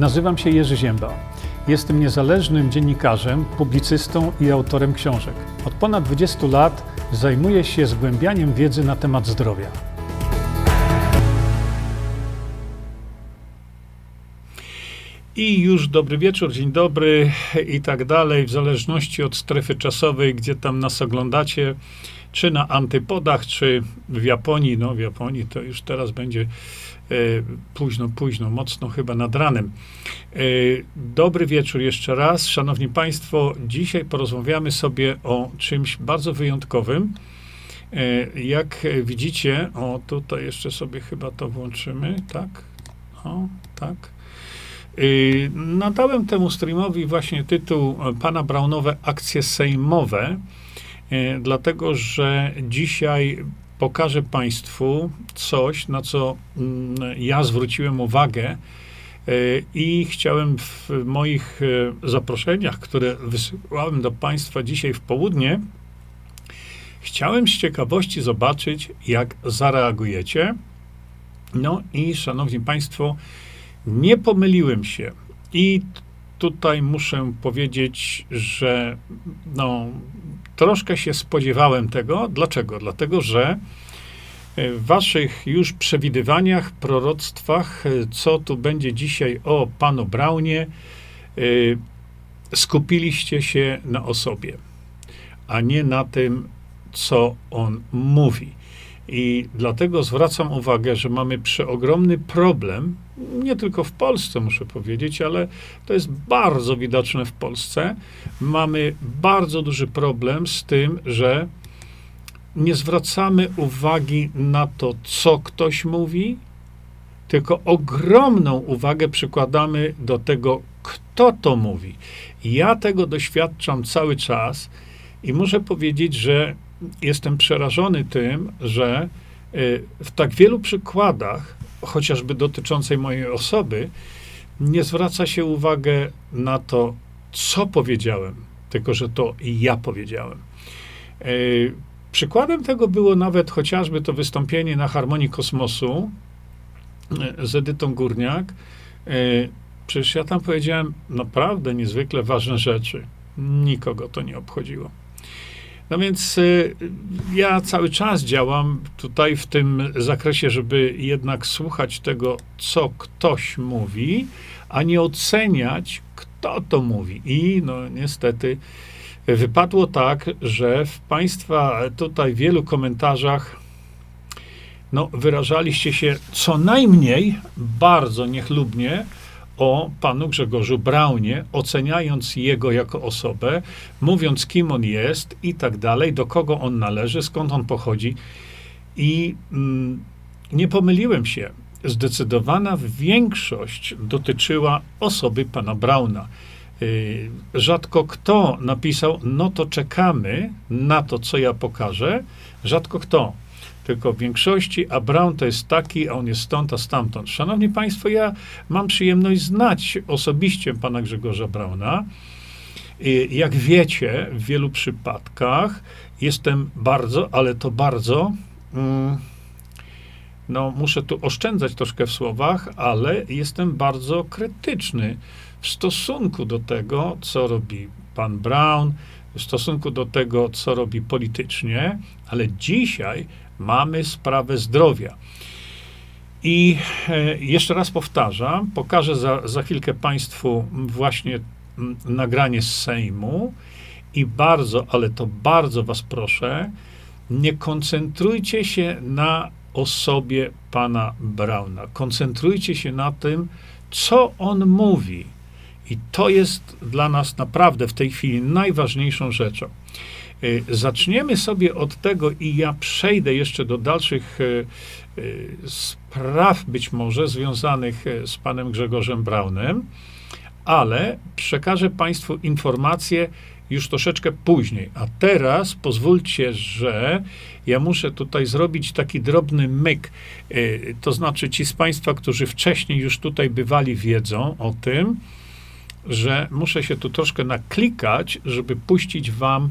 Nazywam się Jerzy Ziemba. Jestem niezależnym dziennikarzem, publicystą i autorem książek. Od ponad 20 lat zajmuję się zgłębianiem wiedzy na temat zdrowia. I już dobry wieczór, dzień dobry i tak dalej, w zależności od strefy czasowej, gdzie tam nas oglądacie, czy na antypodach, czy w Japonii. No, w Japonii to już teraz będzie E, późno, późno, mocno chyba nad ranem. E, dobry wieczór jeszcze raz. Szanowni Państwo, dzisiaj porozmawiamy sobie o czymś bardzo wyjątkowym. E, jak widzicie, o tutaj jeszcze sobie chyba to włączymy, tak? O, tak. Nadałem temu streamowi właśnie tytuł Pana Braunowe akcje sejmowe, dlatego że dzisiaj pokażę Państwu coś, na co mm, ja zwróciłem uwagę e, i chciałem w moich e, zaproszeniach, które wysyłałem do Państwa dzisiaj w południe, chciałem z ciekawości zobaczyć, jak zareagujecie. No i, Szanowni Państwo, nie pomyliłem się. I tutaj muszę powiedzieć, że no, troszkę się spodziewałem tego. Dlaczego? Dlatego, że w waszych już przewidywaniach, proroctwach, co tu będzie dzisiaj o panu Braunie, y, skupiliście się na osobie, a nie na tym, co on mówi. I dlatego zwracam uwagę, że mamy przeogromny problem, nie tylko w Polsce, muszę powiedzieć, ale to jest bardzo widoczne w Polsce. Mamy bardzo duży problem z tym, że nie zwracamy uwagi na to, co ktoś mówi, tylko ogromną uwagę przykładamy do tego, kto to mówi. Ja tego doświadczam cały czas i muszę powiedzieć, że jestem przerażony tym, że y, w tak wielu przykładach, chociażby dotyczącej mojej osoby, nie zwraca się uwagę na to, co powiedziałem, tylko że to ja powiedziałem. Y, przykładem tego było nawet chociażby to wystąpienie na Harmonii Kosmosu y, z Edytą Górniak. Przecież ja tam powiedziałem naprawdę niezwykle ważne rzeczy. Nikogo to nie obchodziło. No więc y, ja cały czas działam tutaj w tym zakresie, żeby jednak słuchać tego, co ktoś mówi, a nie oceniać, kto to mówi. I no niestety wypadło tak, że w Państwa tutaj wielu komentarzach no, wyrażaliście się co najmniej bardzo niechlubnie o panu Grzegorzu Braunie, oceniając jego jako osobę, mówiąc kim on jest i tak dalej, do kogo on należy, skąd on pochodzi. I mm, nie pomyliłem się. Zdecydowana większość dotyczyła osoby pana Brauna. Yy, rzadko kto napisał, no to czekamy na to, co ja pokażę. Rzadko kto tylko w większości, a Brown to jest taki, a on jest stąd, a stamtąd. Szanowni Państwo, ja mam przyjemność znać osobiście pana Grzegorza Brauna. Jak wiecie, w wielu przypadkach jestem bardzo, ale to bardzo, mm, no muszę tu oszczędzać troszkę w słowach, ale jestem bardzo krytyczny w stosunku do tego, co robi pan Brown, w stosunku do tego, co robi politycznie, ale dzisiaj mamy sprawę zdrowia. I e, jeszcze raz powtarzam, pokażę za, za chwilkę Państwu właśnie nagranie z Sejmu i bardzo, ale to bardzo Was proszę, nie koncentrujcie się na osobie pana Brauna. Koncentrujcie się na tym, co on mówi. I to jest dla nas naprawdę w tej chwili najważniejszą rzeczą. Y, zaczniemy sobie od tego i ja przejdę jeszcze do dalszych y, y, spraw, być może związanych z panem Grzegorzem Braunem, ale przekażę Państwu informacje już troszeczkę później. A teraz pozwólcie, że ja muszę tutaj zrobić taki drobny myk. To znaczy, ci z Państwa, którzy wcześniej już tutaj bywali, wiedzą o tym, że muszę się tu troszkę naklikać, żeby puścić Wam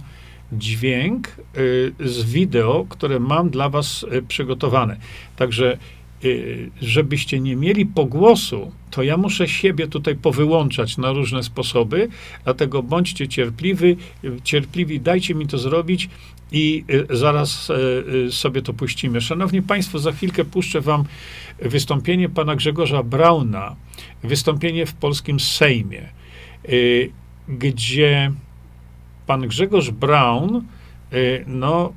dźwięk y, z wideo, które mam dla Was y, przygotowane. Także y, żebyście nie mieli pogłosu, to ja muszę siebie tutaj powyłączać na różne sposoby, dlatego bądźcie cierpliwi, cierpliwi, dajcie mi to zrobić i zaraz sobie to puścimy. Szanowni Państwo, za chwilkę puszczę Wam wystąpienie pana Grzegorza Brauna, wystąpienie w polskim Sejmie, gdzie pan Grzegorz Braun, no,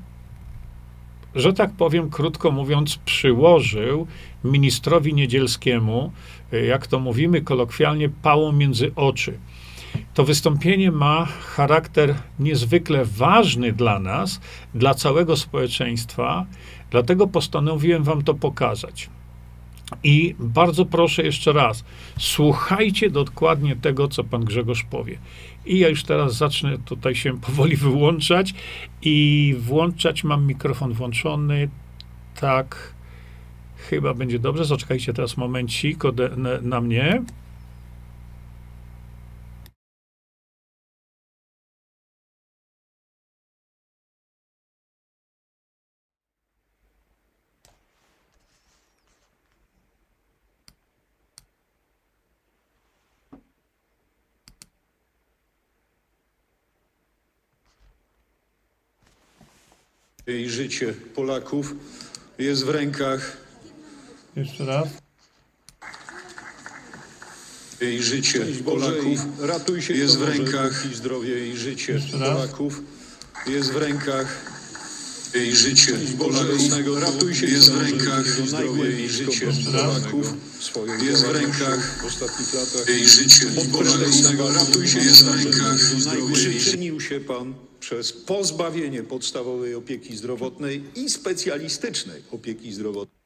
że tak powiem, krótko mówiąc, przyłożył ministrowi Niedzielskiemu, e, jak to mówimy kolokwialnie, pałą między oczy. To wystąpienie ma charakter niezwykle ważny dla nas, dla całego społeczeństwa, dlatego postanowiłem Wam to pokazać. I bardzo proszę jeszcze raz, słuchajcie dokładnie tego, co pan Grzegorz powie. I ja już teraz zacznę tutaj się powoli wyłączać i włączać. Mam mikrofon włączony. Tak, chyba będzie dobrze. Zaczekajcie teraz momencik na, mnie. I życie Polaków jest w rękach. Jeszcze raz. Jej życie Polaków ratuj się jest w może, rękach. póki zdrowie i życie Jeszcze raz. Polaków Jest w rękach. Jej życie Boże ratuj się jest w rękach. i życie Polaków jest w rękach. w ostatnich latach Jej życie Polaków ratuj się jest w rękach. Przyczynił się Pan przez pozbawienie podstawowej opieki zdrowotnej i specjalistycznej opieki zdrowotnej.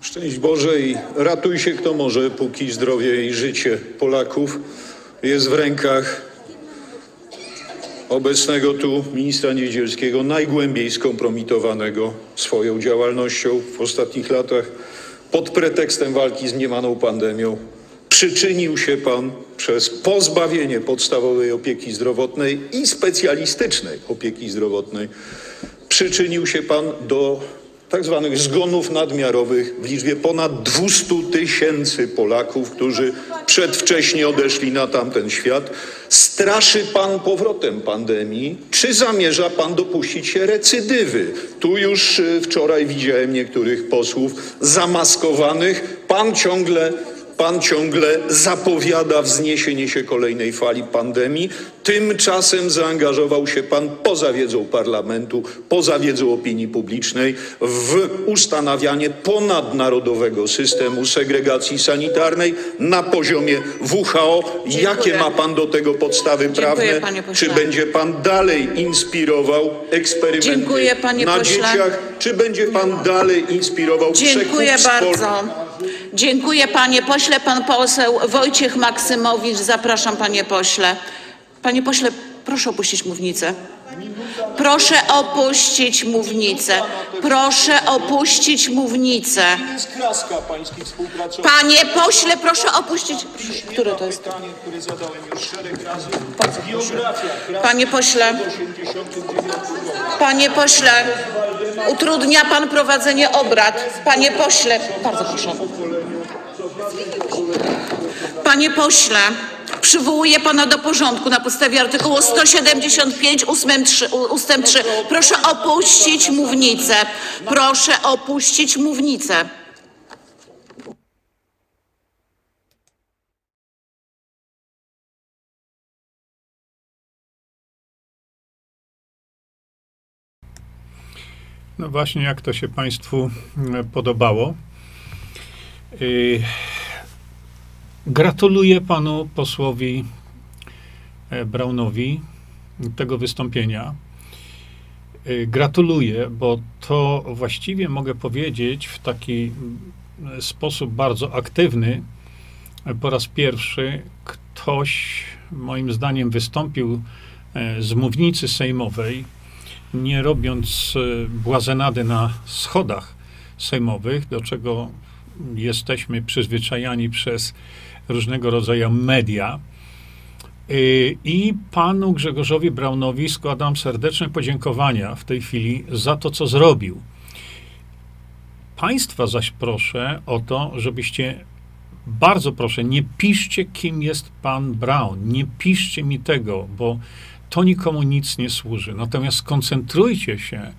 Szczęść Boże i ratuj się kto może, póki zdrowie i życie Polaków jest w rękach obecnego tu ministra Niedzielskiego, najgłębiej skompromitowanego swoją działalnością w ostatnich latach pod pretekstem walki z mniemaną pandemią. Przyczynił się Pan przez pozbawienie podstawowej opieki zdrowotnej i specjalistycznej opieki zdrowotnej. Przyczynił się Pan do tak zwanych zgonów nadmiarowych w liczbie ponad 200 tysięcy Polaków, którzy przedwcześnie odeszli na tamten świat. Straszy Pan powrotem pandemii, czy zamierza Pan dopuścić się recydywy? Tu już y, wczoraj widziałem niektórych posłów zamaskowanych. Pan ciągle Pan ciągle zapowiada wzniesienie się kolejnej fali pandemii. Tymczasem zaangażował się Pan poza wiedzą parlamentu, poza wiedzą opinii publicznej w ustanawianie ponadnarodowego systemu segregacji sanitarnej na poziomie WHO. Jakie ma Pan do tego podstawy Dziękuję, prawne? Czy będzie Pan dalej inspirował eksperymenty Dziękuję, na dzieciach? Czy będzie Pan dalej inspirował Dziękuję bardzo. Dziękuję panie pośle. Pan poseł Wojciech Maksymowicz. Zapraszam panie pośle. Panie pośle, proszę opuścić mównicę. Proszę opuścić mównicę. Proszę opuścić mównicę. jest kraska. Panie pośle, proszę opuścić. Które to jest? Które zadałem już Panie pośle, w 89 roku. panie pośle, utrudnia pan prowadzenie obrad. Panie pośle, bardzo proszę. Panie pośle, przywołuję pana do porządku na podstawie artykułu 175 ustęp 3, ustęp 3. Proszę opuścić mównicę. Proszę opuścić mównicę. No właśnie, jak to się Państwu e, podobało. Y, Gratuluję panu posłowi e, Braunowi tego wystąpienia. Y, Gratuluję, bo to właściwie mogę powiedzieć w taki mm, sposób bardzo aktywny. e, Po raz pierwszy ktoś, moim zdaniem, wystąpił e, z mównicy sejmowej nie robiąc e, błazenady na schodach sejmowych, do czego jesteśmy przyzwyczajani przez różnego rodzaju media. Y, I panu Grzegorzowi Braunowi składam serdeczne podziękowania w tej chwili za to, co zrobił. państwa zaś proszę o to, żebyście bardzo proszę, nie piszcie, kim jest pan Brown. Nie piszcie mi tego, bo to nikomu nic nie służy. Natomiast skoncentrujcie się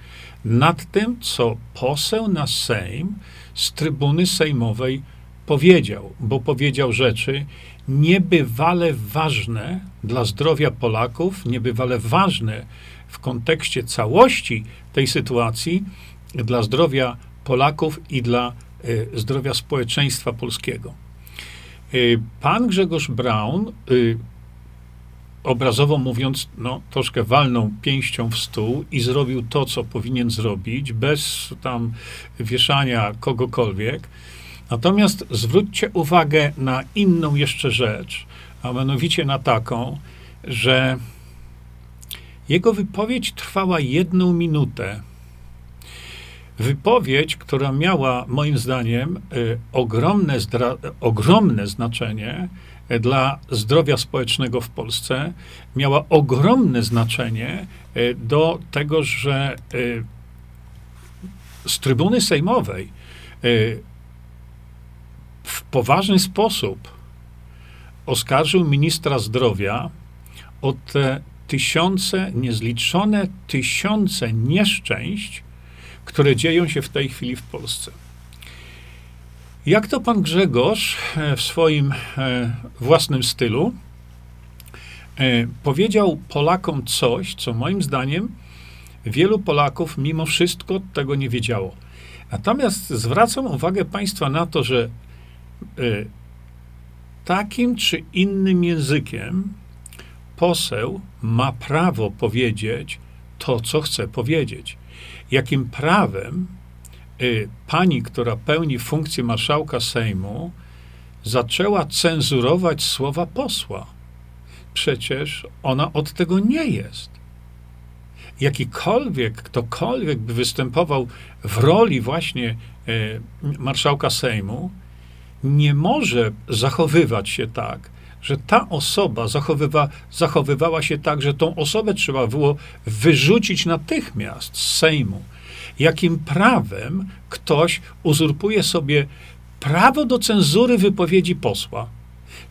nad tym, co poseł na Sejm z trybuny sejmowej powiedział, bo powiedział rzeczy niebywale ważne dla zdrowia Polaków, niebywale ważne w kontekście całości tej sytuacji dla zdrowia Polaków i dla y, zdrowia społeczeństwa polskiego. Y, pan Grzegorz Braun, y, obrazowo mówiąc, no, troszkę walnął pięścią w stół i zrobił to, co powinien zrobić, bez tam wieszania kogokolwiek. Natomiast zwróćcie uwagę na inną jeszcze rzecz, a mianowicie na taką, że jego wypowiedź trwała jedną minutę. Wypowiedź, która miała moim zdaniem y, ogromne, ogromne znaczenie y, dla zdrowia społecznego w Polsce, miała ogromne znaczenie y, do tego, że z trybuny sejmowej poważny sposób oskarżył ministra zdrowia o te tysiące, niezliczone tysiące nieszczęść, które dzieją się w tej chwili w Polsce. Jak to pan Grzegorz e, w swoim e, własnym stylu e, powiedział Polakom coś, co moim zdaniem wielu Polaków mimo wszystko tego nie wiedziało. Natomiast zwracam uwagę Państwa na to, że takim czy innym językiem poseł ma prawo powiedzieć to, co chce powiedzieć jakim prawem y, pani, która pełni funkcję marszałka Sejmu, zaczęła cenzurować słowa posła. Przecież ona od tego nie jest. Jakikolwiek, ktokolwiek by występował w roli właśnie y, marszałka Sejmu, nie może zachowywać się tak, że ta osoba zachowywa, zachowywała się tak, że tą osobę trzeba było wyrzucić natychmiast z Sejmu. Jakim prawem ktoś uzurpuje sobie prawo do cenzury wypowiedzi posła?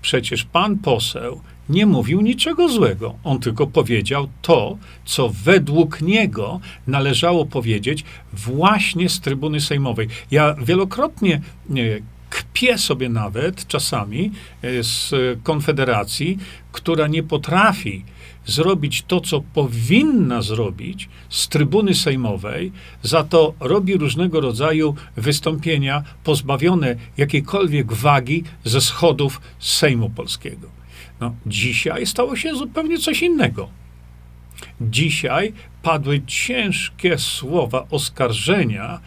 Przecież pan poseł nie mówił niczego złego. On tylko powiedział to, co według niego należało powiedzieć właśnie z trybuny sejmowej. Ja wielokrotnie kpię sobie nawet czasami e, z Konfederacji, która nie potrafi zrobić to, co powinna zrobić z trybuny sejmowej, za to robi różnego rodzaju wystąpienia pozbawione jakiejkolwiek wagi ze schodów Sejmu Polskiego. No, dzisiaj stało się zupełnie coś innego. Dzisiaj padły ciężkie słowa oskarżenia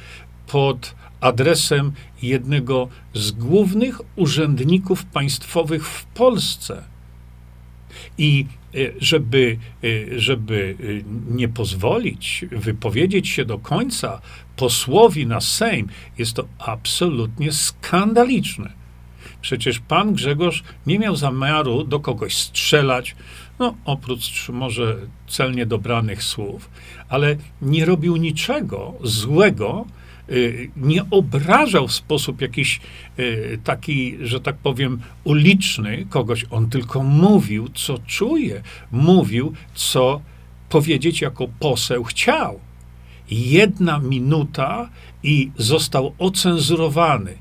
pod adresem jednego z głównych urzędników państwowych w Polsce. I e, żeby, e, żeby e, nie pozwolić wypowiedzieć się do końca posłowi na Sejm, jest to absolutnie skandaliczne. Przecież pan Grzegorz nie miał zamiaru do kogoś strzelać, no oprócz może celnie dobranych słów, ale nie robił niczego złego, nie obrażał w sposób jakiś y, taki, że tak powiem, uliczny kogoś. On tylko mówił, co czuje. Mówił, co powiedzieć jako poseł chciał. Jedna minuta i został ocenzurowany.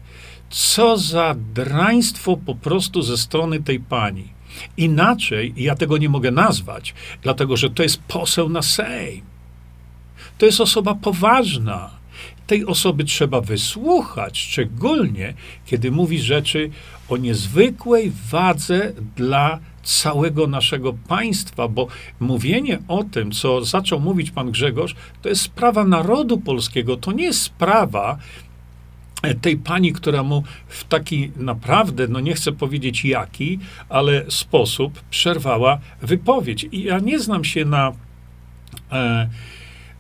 Co za draństwo po prostu ze strony tej pani. Inaczej ja tego nie mogę nazwać, dlatego że to jest poseł na Sejm. To jest osoba poważna tej osoby trzeba wysłuchać, szczególnie kiedy mówi rzeczy o niezwykłej wadze dla całego naszego państwa, bo mówienie o tym, co zaczął mówić pan Grzegorz, to jest sprawa narodu polskiego, to nie jest sprawa tej pani, która mu w taki naprawdę, no nie chcę powiedzieć jaki, ale sposób przerwała wypowiedź. I ja nie znam się na. E,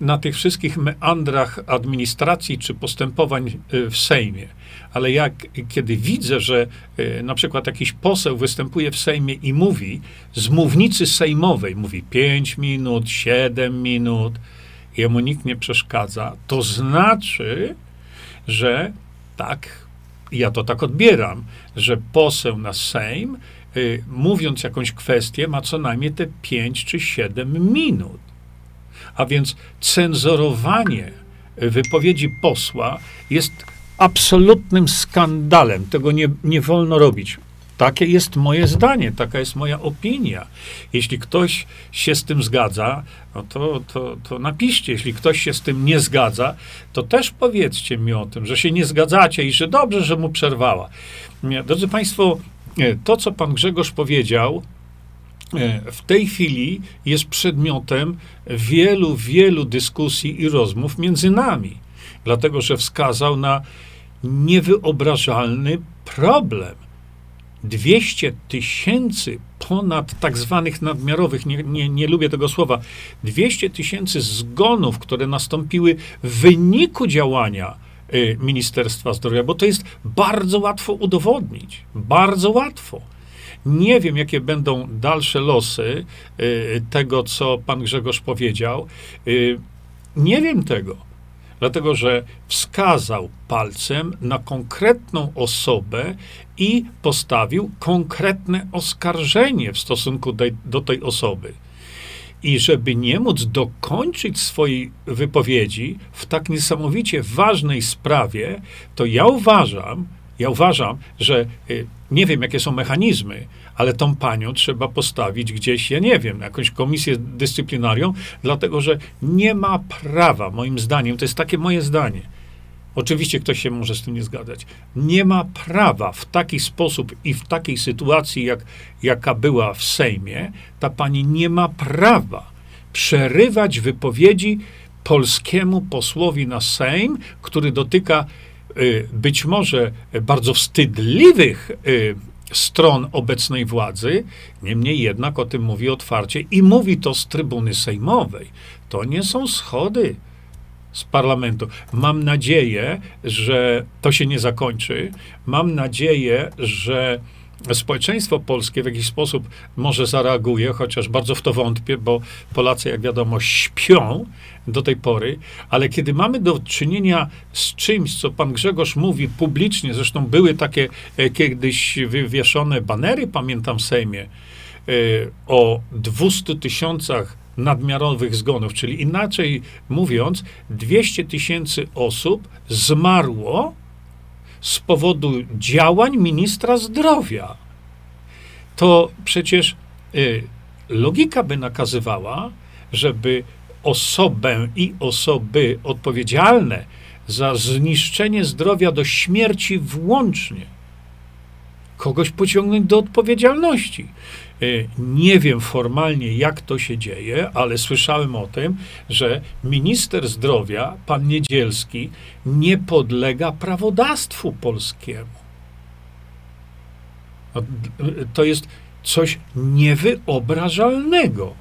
na tych wszystkich meandrach administracji czy postępowań y, w Sejmie. Ale jak kiedy widzę, że y, na przykład jakiś poseł występuje w Sejmie i mówi z mównicy sejmowej, mówi 5 minut, 7 minut, jemu nikt nie przeszkadza, to znaczy, że tak, ja to tak odbieram, że poseł na Sejm, y, mówiąc jakąś kwestię, ma co najmniej te 5 czy 7 minut. A więc cenzorowanie wypowiedzi posła jest absolutnym skandalem. Tego nie, nie wolno robić. Takie jest moje zdanie, taka jest moja opinia. Jeśli ktoś się z tym zgadza, no to, to, to napiszcie. Jeśli ktoś się z tym nie zgadza, to też powiedzcie mi o tym, że się nie zgadzacie i że dobrze, że mu przerwała. Drodzy Państwo, to, co pan Grzegorz powiedział, w tej chwili jest przedmiotem wielu, wielu dyskusji i rozmów między nami, dlatego że wskazał na niewyobrażalny problem 200 tysięcy ponad tak zwanych nadmiarowych, nie, nie, nie lubię tego słowa, 200 tysięcy zgonów, które nastąpiły w wyniku działania y, Ministerstwa Zdrowia, bo to jest bardzo łatwo udowodnić. Bardzo łatwo. Nie wiem, jakie będą dalsze losy y, tego, co pan Grzegorz powiedział. Y, nie wiem tego dlatego że wskazał palcem na konkretną osobę i postawił konkretne oskarżenie w stosunku do, tej osoby. I żeby nie móc dokończyć swojej wypowiedzi w tak niesamowicie ważnej sprawie, to ja uważam, ja uważam, że y, nie wiem, jakie są mechanizmy, ale tą panią trzeba postawić gdzieś, ja nie wiem, jakąś komisję dyscyplinarią, dlatego że nie ma prawa, moim zdaniem, to jest takie moje zdanie. Oczywiście ktoś się może z tym nie zgadzać. Nie ma prawa w taki sposób i w takiej sytuacji, jak, jaka była w Sejmie, ta pani nie ma prawa przerywać wypowiedzi polskiemu posłowi na Sejm, który dotyka y, być może bardzo wstydliwych y, stron obecnej władzy, niemniej jednak o tym mówi otwarcie i mówi to z trybuny sejmowej. To nie są schody z parlamentu. Mam nadzieję, że to się nie zakończy. Mam nadzieję, że społeczeństwo polskie w jakiś sposób może zareaguje, chociaż bardzo w to wątpię, bo Polacy, jak wiadomo, śpią do tej pory, ale kiedy mamy do czynienia z czymś, co pan Grzegorz mówi publicznie, zresztą były takie e, kiedyś wywieszone banery, pamiętam w Sejmie, e, o 200 tysiącach nadmiarowych zgonów, czyli inaczej mówiąc, 200 tysięcy osób zmarło z powodu działań ministra zdrowia. To przecież y, logika by nakazywała, żeby osobę i osoby odpowiedzialne za zniszczenie zdrowia do śmierci włącznie kogoś pociągnąć do odpowiedzialności. Y, nie wiem formalnie, jak to się dzieje, ale słyszałem o tym, że minister zdrowia, pan Niedzielski, nie podlega prawodawstwu polskiemu. No, to jest coś niewyobrażalnego.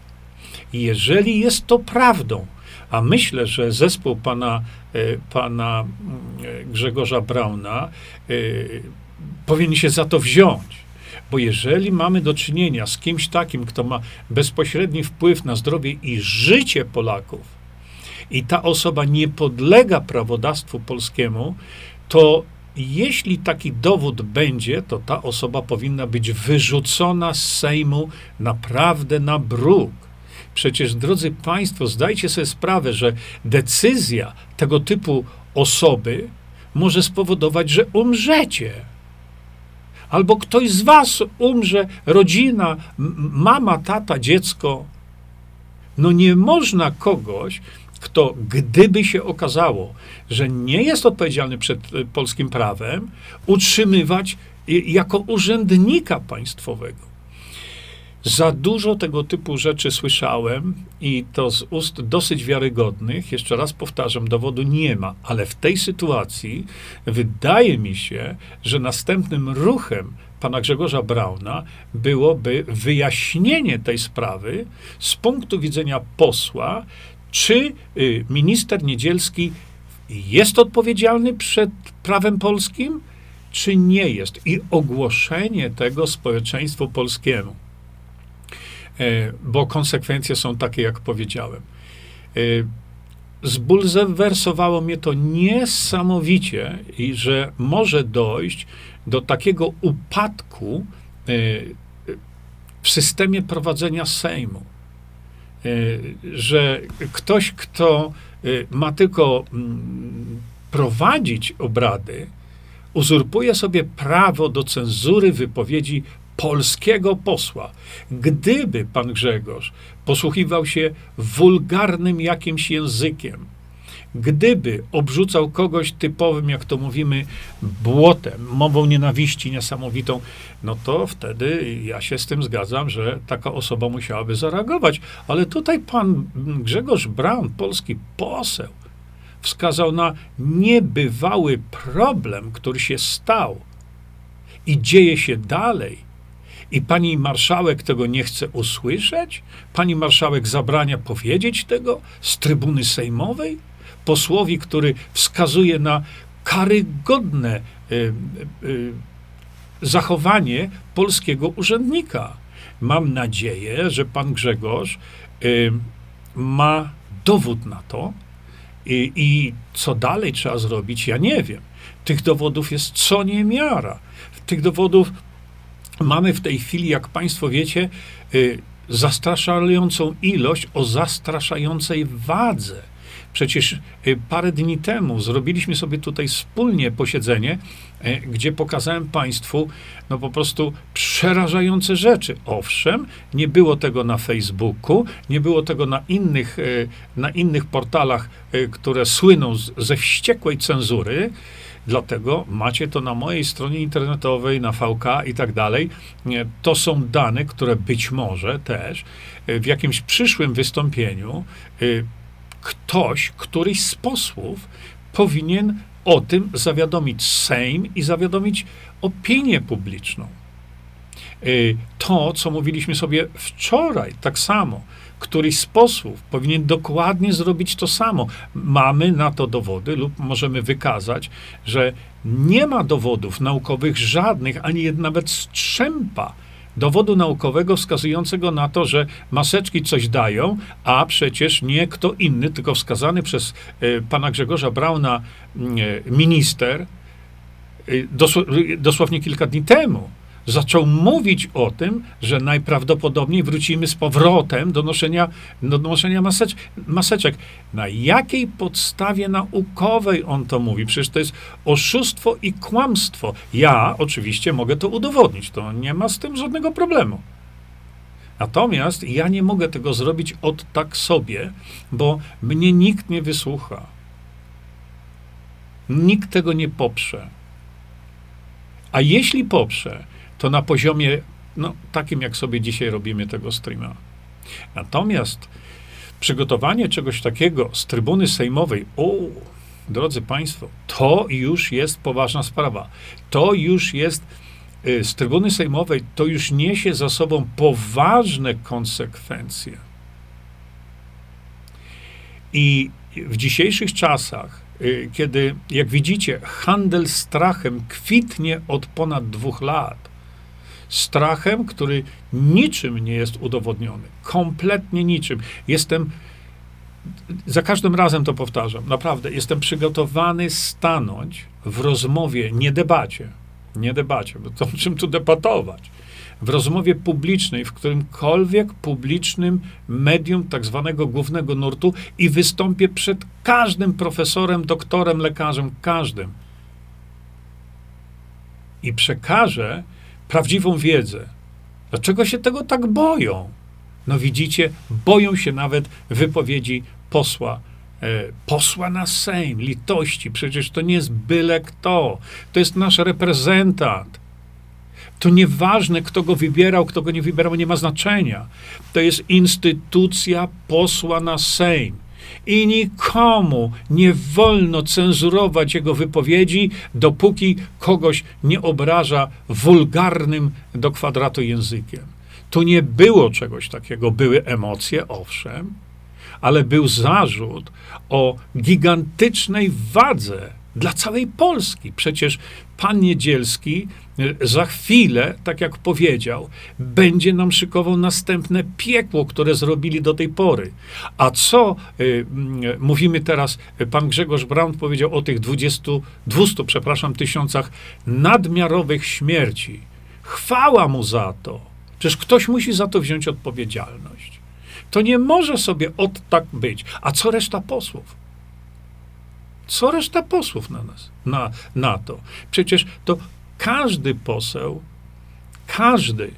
Jeżeli jest to prawdą, a myślę, że zespół pana, y, pana y, Grzegorza Brauna powinien się za to wziąć bo jeżeli mamy do czynienia z kimś takim, kto ma bezpośredni wpływ na zdrowie i życie Polaków, i ta osoba nie podlega prawodawstwu polskiemu, to jeśli taki dowód będzie, to ta osoba powinna być wyrzucona z Sejmu naprawdę na bruk. Przecież, drodzy Państwo, zdajcie sobie sprawę, że decyzja tego typu osoby może spowodować, że umrzecie albo ktoś z was umrze, rodzina, mama, tata, dziecko. No nie można kogoś, kto gdyby się okazało, że nie jest odpowiedzialny przed e, polskim prawem, utrzymywać jako urzędnika państwowego. Za dużo tego typu rzeczy słyszałem i to z ust dosyć wiarygodnych. Jeszcze raz powtarzam, dowodu nie ma, ale w tej sytuacji wydaje mi się, że następnym ruchem pana Grzegorza Brauna byłoby wyjaśnienie tej sprawy z punktu widzenia posła, czy y, minister Niedzielski jest odpowiedzialny przed prawem polskim, czy nie jest, i ogłoszenie tego społeczeństwu polskiemu. E, bo konsekwencje są takie, jak powiedziałem. E, zbulwersowało mnie to niesamowicie, i że może dojść do takiego upadku y, w systemie prowadzenia Sejmu. Że ktoś, kto ma tylko mm, prowadzić obrady, uzurpuje sobie prawo do cenzury wypowiedzi polskiego posła. Gdyby pan Grzegorz posłuchiwał się wulgarnym jakimś językiem, gdyby obrzucał kogoś typowym, jak to mówimy, błotem, mową nienawiści niesamowitą, no to wtedy ja się z tym zgadzam, że taka osoba musiałaby zareagować. Ale tutaj pan Grzegorz Braun, polski poseł, wskazał na niebywały problem, który się stał i dzieje się dalej. I pani marszałek tego nie chce usłyszeć? Pani marszałek zabrania powiedzieć tego z trybuny sejmowej? Posłowi, który wskazuje na karygodne y, y, zachowanie polskiego urzędnika. Mam nadzieję, że pan Grzegorz y, ma dowód na to, i, I, co dalej trzeba zrobić, ja nie wiem. Tych dowodów jest co niemiara. Tych dowodów mamy w tej chwili, jak Państwo wiecie, y, zastraszającą ilość o zastraszającej wadze. Przecież y, parę dni temu zrobiliśmy sobie tutaj wspólnie posiedzenie, y, gdzie pokazałem Państwu no po prostu przerażające rzeczy. Owszem, nie było tego na Facebooku, nie było tego na innych, na innych portalach, które słyną ze wściekłej cenzury. Dlatego macie to na mojej stronie internetowej, na VK i tak dalej. To są dane, które być może też w jakimś przyszłym wystąpieniu ktoś, któryś z posłów powinien o tym zawiadomić Sejm i zawiadomić opinię publiczną. Y, to, co mówiliśmy sobie wczoraj, tak samo. Któryś z posłów powinien dokładnie zrobić to samo. Mamy na to dowody, lub możemy wykazać, że nie ma dowodów naukowych żadnych, ani nawet strzępa dowodu naukowego wskazującego na to, że maseczki coś dają, a przecież nie kto inny, tylko wskazany przez y, pana Grzegorza Brauna y, minister y, dosłownie kilka dni temu zaczął mówić o tym, że najprawdopodobniej wrócimy z powrotem do noszenia, do noszenia masecz, maseczek. Na jakiej podstawie naukowej on to mówi? Przecież to jest oszustwo i kłamstwo. Ja oczywiście mogę to udowodnić, to nie ma z tym żadnego problemu. Natomiast ja nie mogę tego zrobić od tak sobie, bo mnie nikt nie wysłucha. Nikt tego nie poprze. A jeśli poprze, to na poziomie no, takim, jak sobie dzisiaj robimy tego streama. Natomiast przygotowanie czegoś takiego z trybuny sejmowej, o, drodzy Państwo, to już jest poważna sprawa. To już jest y, z trybuny sejmowej, to już niesie za sobą poważne konsekwencje. I w dzisiejszych czasach, y, kiedy, jak widzicie, handel strachem kwitnie od ponad dwóch lat, strachem, który niczym nie jest udowodniony. Kompletnie niczym. Jestem, za każdym razem to powtarzam, naprawdę, jestem przygotowany stanąć w rozmowie, nie debacie, nie debacie, bo to o czym tu debatować, w rozmowie publicznej, w którymkolwiek publicznym medium tak zwanego głównego nurtu i wystąpię przed każdym profesorem, doktorem, lekarzem, każdym. I przekażę prawdziwą wiedzę. Dlaczego się tego tak boją? No widzicie, boją się nawet wypowiedzi posła. E, posła na Sejm, litości, przecież to nie jest byle kto. To jest nasz reprezentant. To nieważne, kto go wybierał, kto go nie wybierał, nie ma znaczenia. To jest instytucja posła na Sejm i nikomu nie wolno cenzurować jego wypowiedzi, dopóki kogoś nie obraża wulgarnym do kwadratu językiem. Tu nie było czegoś takiego. Były emocje, owszem, ale był zarzut o gigantycznej wadze dla całej Polski. Przecież pan Niedzielski e, za chwilę, tak jak powiedział, będzie nam szykował następne piekło, które zrobili do tej pory. A co y, mówimy teraz, pan Grzegorz Braun powiedział o tych 20, 200, przepraszam, tysiącach nadmiarowych śmierci. Chwała mu za to. Przecież ktoś musi za to wziąć odpowiedzialność. To nie może sobie od tak być. A co reszta posłów? Co reszta posłów na nas, na, na to? Przecież to każdy poseł, każdy,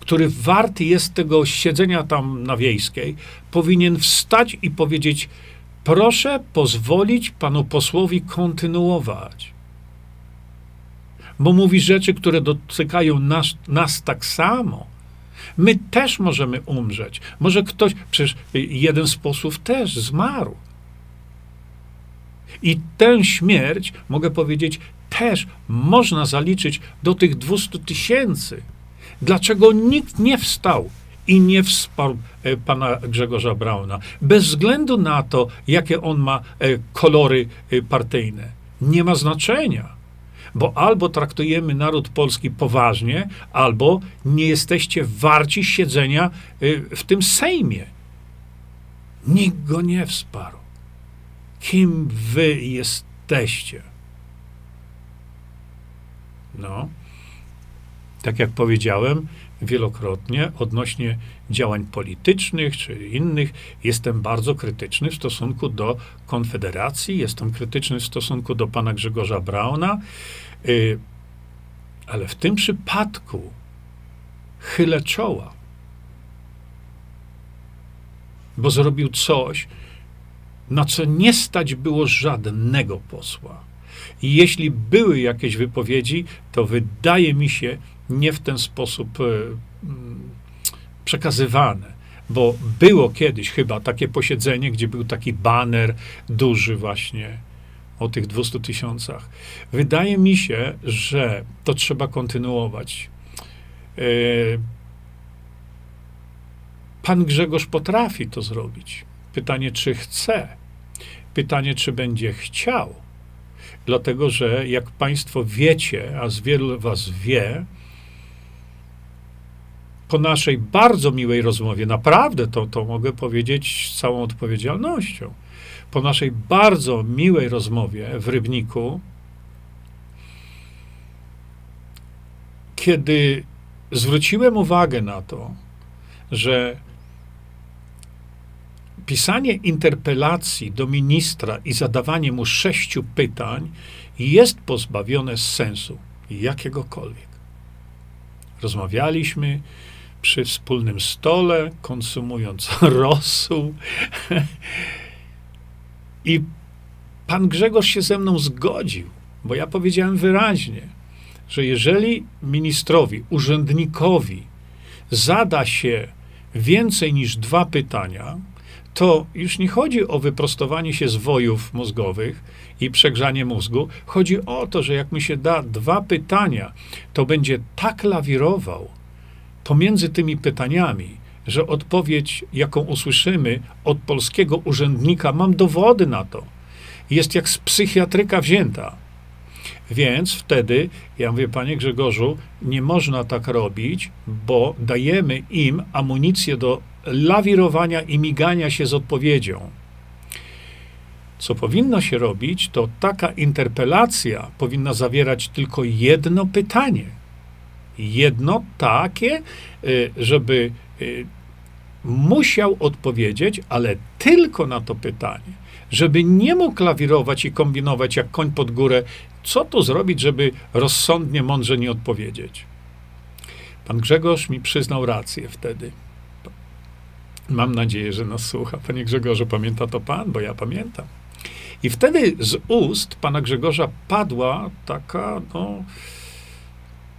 który warty jest tego siedzenia tam na wiejskiej, powinien wstać i powiedzieć: Proszę pozwolić panu posłowi kontynuować. Bo mówi rzeczy, które dotykają nas, nas tak samo. My też możemy umrzeć. Może ktoś, przecież jeden z posłów też zmarł. I tę śmierć, mogę powiedzieć, też można zaliczyć do tych 200 tysięcy. Dlaczego nikt nie wstał i nie wsparł e, pana Grzegorza Brauna, bez względu na to, jakie on ma e, kolory e, partyjne? Nie ma znaczenia, bo albo traktujemy naród polski poważnie, albo nie jesteście warci siedzenia w tym Sejmie. Nikt go nie wsparł kim wy jesteście. No, tak jak powiedziałem wielokrotnie odnośnie działań politycznych czy innych, jestem bardzo krytyczny w stosunku do Konfederacji, jestem krytyczny w stosunku do pana Grzegorza Brauna, yy, ale w tym przypadku chylę czoła, bo zrobił coś, na co nie stać było żadnego posła. I jeśli były jakieś wypowiedzi, to wydaje mi się nie w ten sposób e, mm, przekazywane. Bo było kiedyś chyba takie posiedzenie, gdzie był taki baner duży właśnie o tych 200 tysiącach. Wydaje mi się, że to trzeba kontynuować. E, pan Grzegorz potrafi to zrobić. Pytanie, czy chce. Pytanie, czy będzie chciał. Dlatego, że jak Państwo wiecie, a z wielu Was wie, po naszej bardzo miłej rozmowie, naprawdę to, to mogę powiedzieć z całą odpowiedzialnością, po naszej bardzo miłej rozmowie w Rybniku, kiedy zwróciłem uwagę na to, że pisanie interpelacji do ministra i zadawanie mu sześciu pytań jest pozbawione sensu jakiegokolwiek. Rozmawialiśmy przy wspólnym stole, konsumując rosół. I pan Grzegorz się ze mną zgodził, bo ja powiedziałem wyraźnie, że jeżeli ministrowi, urzędnikowi zada się więcej niż dwa pytania, to już nie chodzi o wyprostowanie się zwojów mózgowych i przegrzanie mózgu. Chodzi o to, że jak mi się da dwa pytania, to będzie tak lawirował pomiędzy tymi pytaniami, że odpowiedź, jaką usłyszymy od polskiego urzędnika, mam dowody na to, jest jak z psychiatryka wzięta. Więc wtedy, ja mówię, panie Grzegorzu, nie można tak robić, bo dajemy im amunicję do lawirowania i migania się z odpowiedzią. Co powinno się robić, to taka interpelacja powinna zawierać tylko jedno pytanie. Jedno takie, y, żeby y, musiał odpowiedzieć, ale tylko na to pytanie. Żeby nie mógł lawirować i kombinować jak koń pod górę, co tu zrobić, żeby rozsądnie, mądrze nie odpowiedzieć. Pan Grzegorz mi przyznał rację wtedy. Mam nadzieję, że nas słucha. Panie Grzegorzu, pamięta to pan? Bo ja pamiętam. I wtedy z ust pana Grzegorza padła taka, no,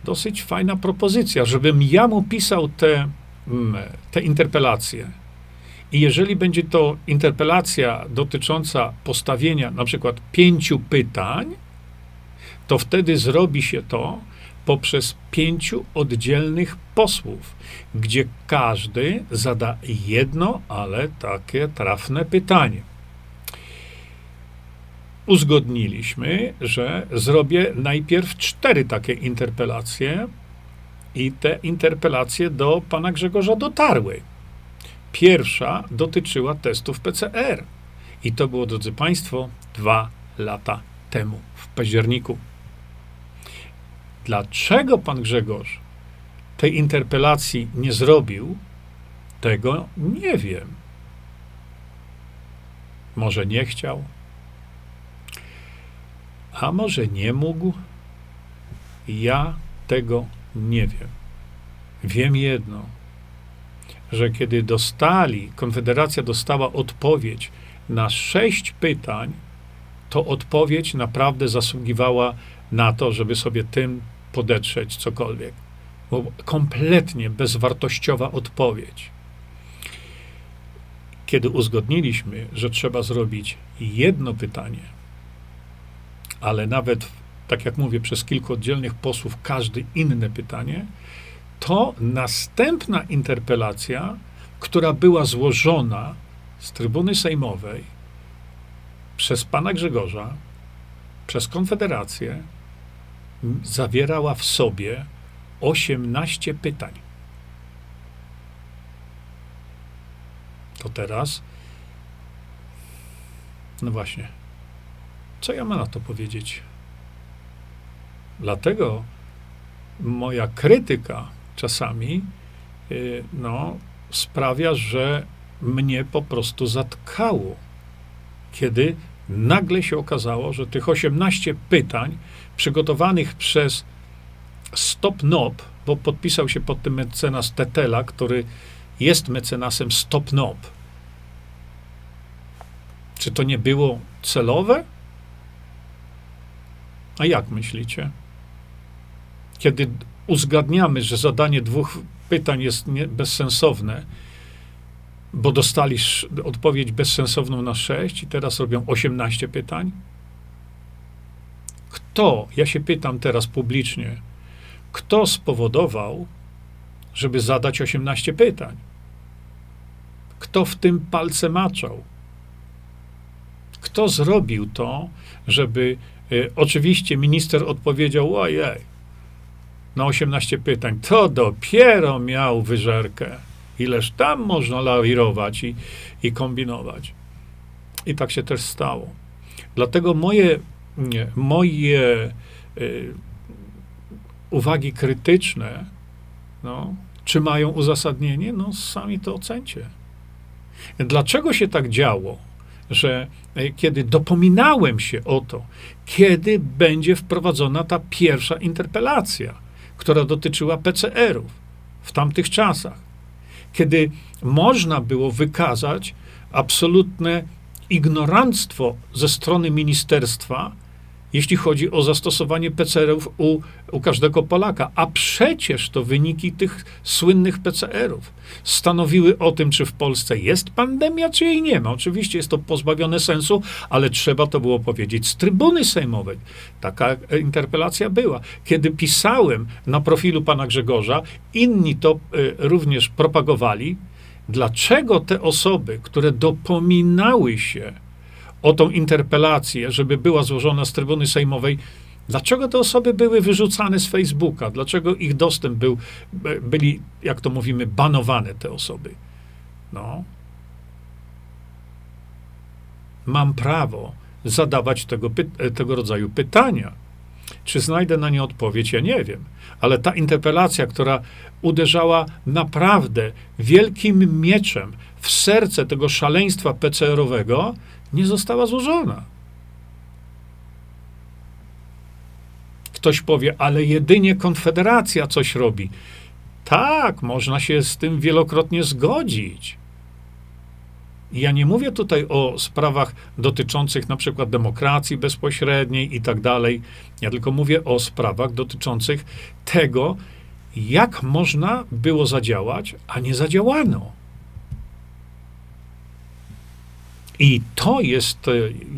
dosyć fajna propozycja, żebym ja mu pisał te, mm, te interpelacje. I jeżeli będzie to interpelacja dotycząca postawienia na przykład pięciu pytań, to wtedy zrobi się to poprzez pięciu oddzielnych posłów, gdzie każdy zada jedno, ale takie trafne pytanie. uzgodniliśmy, że zrobię najpierw cztery takie interpelacje i te interpelacje do pana Grzegorza dotarły. Pierwsza dotyczyła testów PCR. I to było, drodzy Państwo, dwa lata temu, w październiku. Dlaczego pan Grzegorz tej interpelacji nie zrobił, tego nie wiem. Może nie chciał, a może nie mógł. Ja tego nie wiem. Wiem jedno, że kiedy dostali, Konfederacja dostała odpowiedź na sześć pytań, to odpowiedź naprawdę zasługiwała na to, żeby sobie tym podetrzeć cokolwiek. Bo kompletnie bezwartościowa odpowiedź. Kiedy uzgodniliśmy, że trzeba zrobić jedno pytanie, ale nawet, tak jak mówię, przez kilku oddzielnych posłów każdy inne pytanie, to następna interpelacja, która była złożona z trybuny sejmowej przez pana Grzegorza, przez Konfederację, zawierała w sobie 18 pytań. To teraz, no właśnie, co ja mam na to powiedzieć? Dlatego moja krytyka czasami, y, no, sprawia, że mnie po prostu zatkało, kiedy nagle się okazało, że tych 18 pytań przygotowanych przez Stop Nob, bo podpisał się pod tym mecenas Tetela, który jest mecenasem Stop Nob. Czy to nie było celowe? A jak myślicie? Kiedy uzgadniamy, że zadanie dwóch pytań jest nie, bezsensowne, bo dostali odpowiedź bezsensowną na sześć i teraz robią 18 pytań? Kto, ja się pytam teraz publicznie, kto spowodował, żeby zadać 18 pytań? Kto w tym palce maczał? Kto zrobił to, żeby y, oczywiście minister odpowiedział, ojej, na 18 pytań, to dopiero miał wyżerkę. Ileż tam można lawirować i, i kombinować. I tak się też stało. Dlatego moje, moje y, uwagi krytyczne, no, czy mają uzasadnienie? No, sami to ocencie. Dlaczego się tak działo, że e, kiedy dopominałem się o to, kiedy będzie wprowadzona ta pierwsza interpelacja, która dotyczyła PCR-ów w tamtych czasach, kiedy można było wykazać absolutne ignoranstwo ze strony ministerstwa, jeśli chodzi o zastosowanie PCR-ów u, u każdego Polaka. A przecież to wyniki tych słynnych PCR-ów stanowiły o tym, czy w Polsce jest pandemia, czy jej nie ma. Oczywiście jest to pozbawione sensu, ale trzeba to było powiedzieć z trybuny sejmowej. Taka interpelacja była. Kiedy pisałem na profilu pana Grzegorza, inni to y, również propagowali. Dlaczego te osoby, które dopominały się o tą interpelację, żeby była złożona z trybuny sejmowej, dlaczego te osoby były wyrzucane z Facebooka? Dlaczego ich dostęp był, byli, jak to mówimy, banowane te osoby? No. Mam prawo zadawać tego, tego rodzaju pytania. Czy znajdę na nie odpowiedź? Ja nie wiem. Ale ta interpelacja, która uderzała naprawdę wielkim mieczem w serce tego szaleństwa PCR-owego, nie została złożona. Ktoś powie, ale jedynie Konfederacja coś robi. Tak, można się z tym wielokrotnie zgodzić. Ja nie mówię tutaj o sprawach dotyczących na przykład demokracji bezpośredniej i tak dalej. Ja tylko mówię o sprawach dotyczących tego, jak można było zadziałać, a nie zadziałano. I to jest e,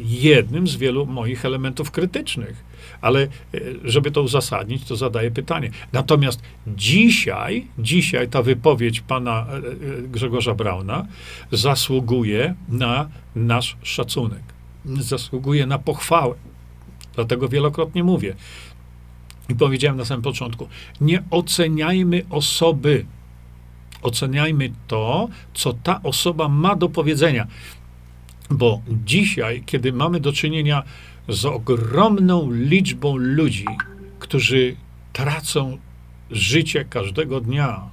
jednym z wielu moich elementów krytycznych. Ale e, żeby to uzasadnić, to zadaję pytanie. Natomiast dzisiaj, dzisiaj ta wypowiedź pana e, Grzegorza Brauna zasługuje na nasz szacunek. zasługuje na pochwałę. Dlatego wielokrotnie mówię i powiedziałem na samym początku: nie oceniajmy osoby, oceniajmy to, co ta osoba ma do powiedzenia. Bo dzisiaj, kiedy mamy do czynienia z ogromną liczbą ludzi, którzy tracą życie każdego dnia,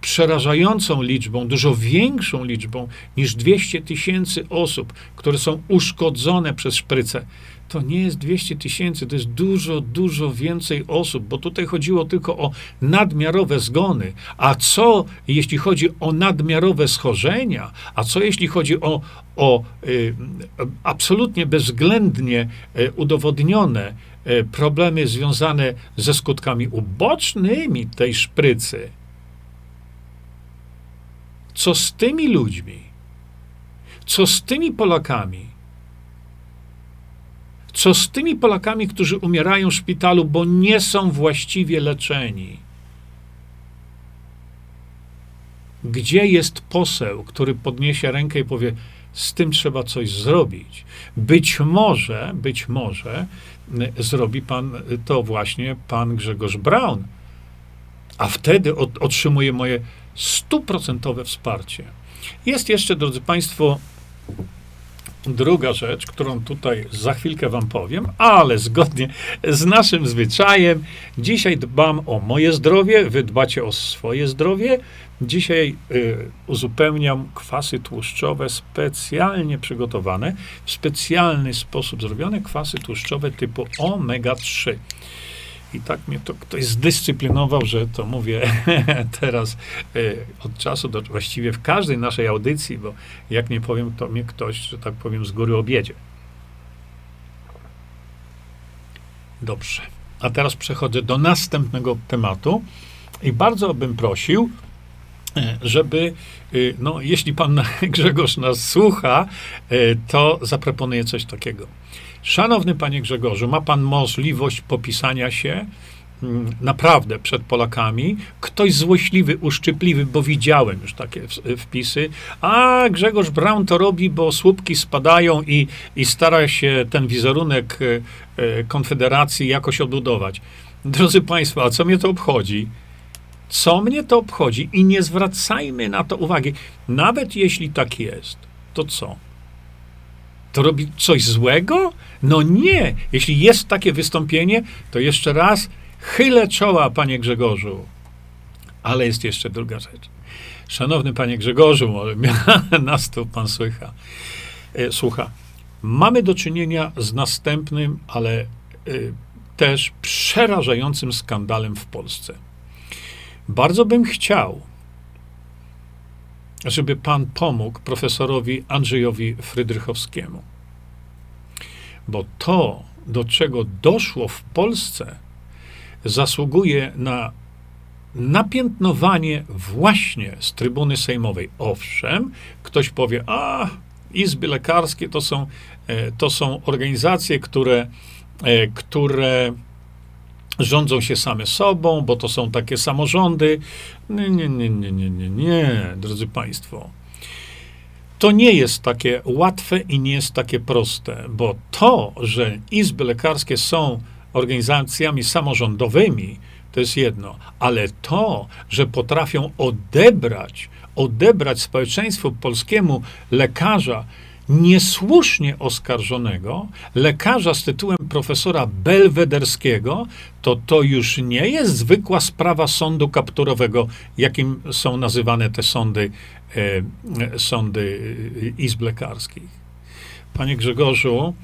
przerażającą liczbą, dużo większą liczbą niż 200 tysięcy osób, które są uszkodzone przez szprycę. To nie jest 200 tysięcy, to jest dużo, dużo więcej osób, bo tutaj chodziło tylko o nadmiarowe zgony. A co jeśli chodzi o nadmiarowe schorzenia? A co jeśli chodzi o, o y, absolutnie bezwzględnie y, udowodnione y, problemy związane ze skutkami ubocznymi tej szprycy? Co z tymi ludźmi? Co z tymi Polakami? Co z tymi Polakami, którzy umierają w szpitalu, bo nie są właściwie leczeni? Gdzie jest poseł, który podniesie rękę i powie: Z tym trzeba coś zrobić? Być może, być może zrobi pan to właśnie pan Grzegorz Braun. A wtedy otrzymuje moje stuprocentowe wsparcie. Jest jeszcze, drodzy Państwo, druga rzecz, którą tutaj za chwilkę Wam powiem, ale zgodnie z naszym zwyczajem, dzisiaj dbam o moje zdrowie, Wy dbacie o swoje zdrowie. Dzisiaj y, uzupełniam kwasy tłuszczowe specjalnie przygotowane, w specjalny sposób zrobione kwasy tłuszczowe typu omega-3. I tak mnie to ktoś zdyscyplinował, że to mówię teraz y, od czasu do właściwie w każdej naszej audycji, bo jak nie powiem, to mnie ktoś, że tak powiem, z góry obiedzie. Dobrze. A teraz przechodzę do następnego tematu i bardzo bym prosił, e, żeby, y, no, jeśli pan Grzegorz nas słucha, e, to zaproponuję coś takiego. Szanowny panie Grzegorzu, ma pan możliwość popisania się mm, naprawdę przed Polakami. Ktoś złośliwy, uszczypliwy, bo widziałem już takie wpisy. A Grzegorz Braun to robi, bo słupki spadają i, i stara się ten wizerunek e, e, Konfederacji jakoś odbudować. Drodzy Państwo, a co mnie to obchodzi? Co mnie to obchodzi? I nie zwracajmy na to uwagi. Nawet jeśli tak jest, to co? To robi coś złego? No nie. Jeśli jest takie wystąpienie, to jeszcze raz chylę czoła, panie Grzegorzu. Ale jest jeszcze druga rzecz. Szanowny panie Grzegorzu, może nas tu pan słycha. E, słucha. Mamy do czynienia z następnym, ale y, też przerażającym skandalem w Polsce. Bardzo bym chciał, żeby pan pomógł profesorowi Andrzejowi Frydrychowskiemu. Bo to, do czego doszło w Polsce, zasługuje na napiętnowanie właśnie z trybuny sejmowej. Owszem, ktoś powie, a izby lekarskie to są, e, to są organizacje, które, e, które rządzą się same sobą, bo to są takie samorządy. Nie, nie, nie, nie, nie, nie, nie, drodzy Państwo. To nie jest takie łatwe i nie jest takie proste, bo to, że izby lekarskie są organizacjami samorządowymi, to jest jedno, ale to, że potrafią odebrać, odebrać społeczeństwu polskiemu lekarza, niesłusznie oskarżonego, lekarza z tytułem profesora belwederskiego, to to już nie jest zwykła sprawa sądu kapturowego, jakim są nazywane te sądy, e, sądy e, izb lekarskich. Panie Grzegorzu,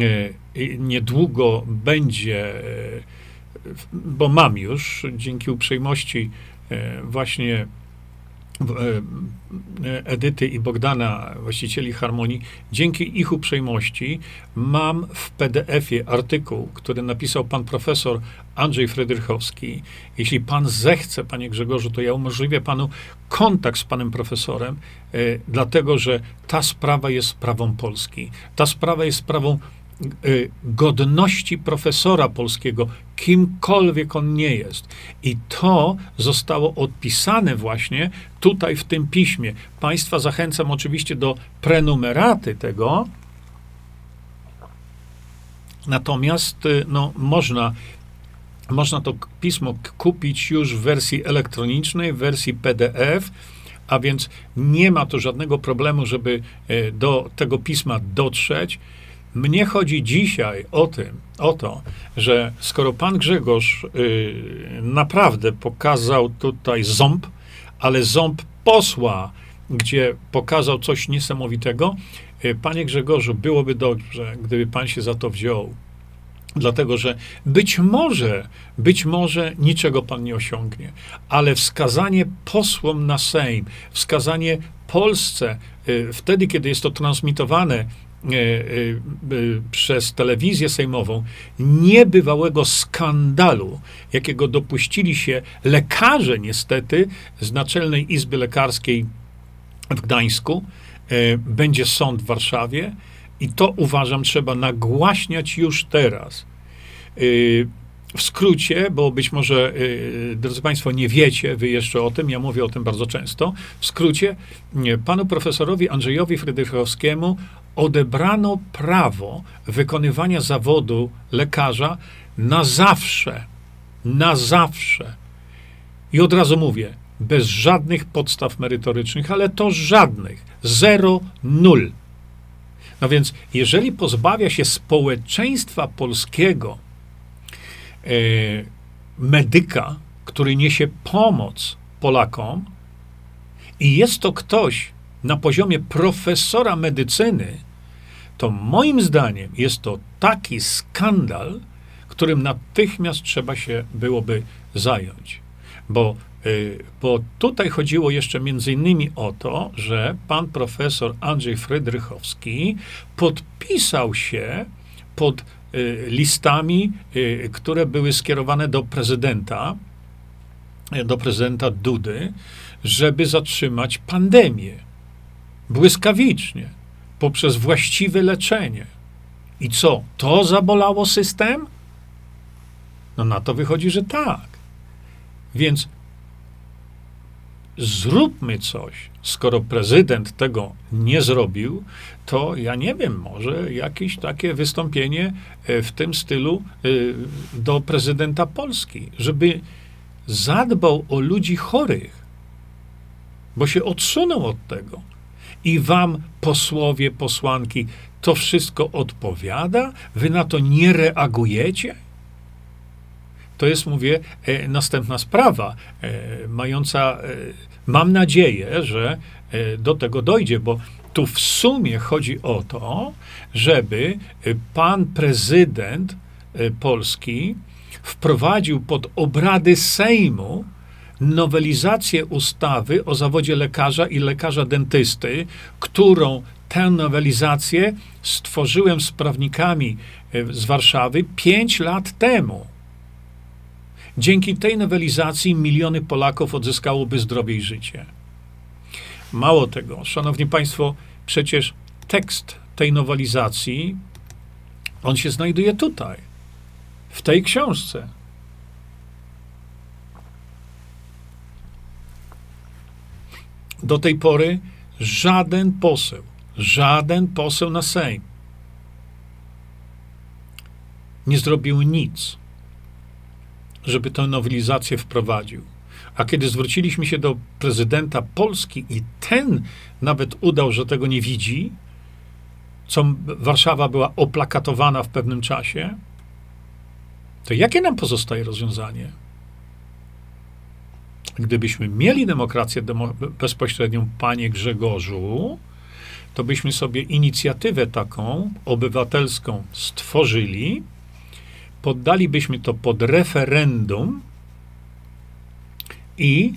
e, niedługo będzie, e, bo mam już, dzięki uprzejmości e, właśnie Edyty i Bogdana, właścicieli Harmonii, dzięki ich uprzejmości mam w PDF-ie artykuł, który napisał pan profesor Andrzej Frydrychowski. Jeśli pan zechce, panie Grzegorzu, to ja umożliwię panu kontakt z panem profesorem, e, dlatego że ta sprawa jest sprawą Polski. Ta sprawa jest sprawą godności profesora polskiego, kimkolwiek on nie jest. I to zostało odpisane właśnie tutaj w tym piśmie. Państwa zachęcam oczywiście do prenumeraty tego, Natomiast y, no, można, można to pismo kupić już w wersji elektronicznej, w wersji PDF, a więc nie ma to żadnego problemu, żeby y, do tego pisma dotrzeć. Mnie chodzi dzisiaj o tym, o to, że skoro pan Grzegorz y, naprawdę pokazał tutaj ząb, ale ząb posła, gdzie pokazał coś niesamowitego, y, panie Grzegorzu, byłoby dobrze, gdyby pan się za to wziął. Dlatego, że być może, być może niczego pan nie osiągnie, ale wskazanie posłom na Sejm, wskazanie Polsce, y, wtedy, kiedy jest to transmitowane przez telewizję sejmową, niebywałego skandalu, jakiego dopuścili się lekarze, niestety, z Naczelnej Izby Lekarskiej w Gdańsku, będzie sąd w Warszawie. I to uważam, trzeba nagłaśniać już teraz. W skrócie, bo być może, drodzy Państwo, nie wiecie wy jeszcze o tym, ja mówię o tym bardzo często. W skrócie, panu profesorowi Andrzejowi Frydrychowskiemu odebrano prawo wykonywania zawodu lekarza na zawsze. Na zawsze. I od razu mówię, bez żadnych podstaw merytorycznych, ale to żadnych. Zero, nul. No więc, jeżeli pozbawia się społeczeństwa polskiego e, medyka, który niesie pomoc Polakom, i jest to ktoś na poziomie profesora medycyny, to moim zdaniem jest to taki skandal, którym natychmiast trzeba się byłoby zająć. Bo, y, bo tutaj chodziło jeszcze między innymi o to, że pan profesor Andrzej Frydrychowski podpisał się pod y, listami, y, które były skierowane do prezydenta, do prezydenta Dudy, żeby zatrzymać pandemię. Błyskawicznie, poprzez właściwe leczenie. I co? To zabolało system? No na to wychodzi, że tak. Więc zróbmy coś. Skoro prezydent tego nie zrobił, to ja nie wiem, może jakieś takie wystąpienie e, w tym stylu e, do prezydenta Polski, żeby zadbał o ludzi chorych, bo się odsunął od tego. I wam, posłowie, posłanki, to wszystko odpowiada? Wy na to nie reagujecie? To jest, mówię, e, następna sprawa, e, mająca, e, mam nadzieję, że e, do tego dojdzie, bo tu w sumie chodzi o to, żeby e, pan prezydent e, Polski wprowadził pod obrady Sejmu nowelizację ustawy o zawodzie lekarza i lekarza dentysty, którą tę nowelizację stworzyłem z prawnikami e, z Warszawy pięć lat temu. Dzięki tej nowelizacji miliony Polaków odzyskałoby zdrowie i życie. Mało tego, szanowni państwo, przecież tekst tej nowelizacji, on się znajduje tutaj, w tej książce. Do tej pory żaden poseł, żaden poseł na Sejm nie zrobił nic, żeby tę nowelizację wprowadził. A kiedy zwróciliśmy się do prezydenta Polski i ten nawet udał, że tego nie widzi, co Warszawa była oplakatowana w pewnym czasie, to jakie nam pozostaje rozwiązanie? Gdybyśmy mieli demokrację demo- bezpośrednią, panie Grzegorzu, to byśmy sobie inicjatywę taką obywatelską stworzyli, poddalibyśmy to pod referendum i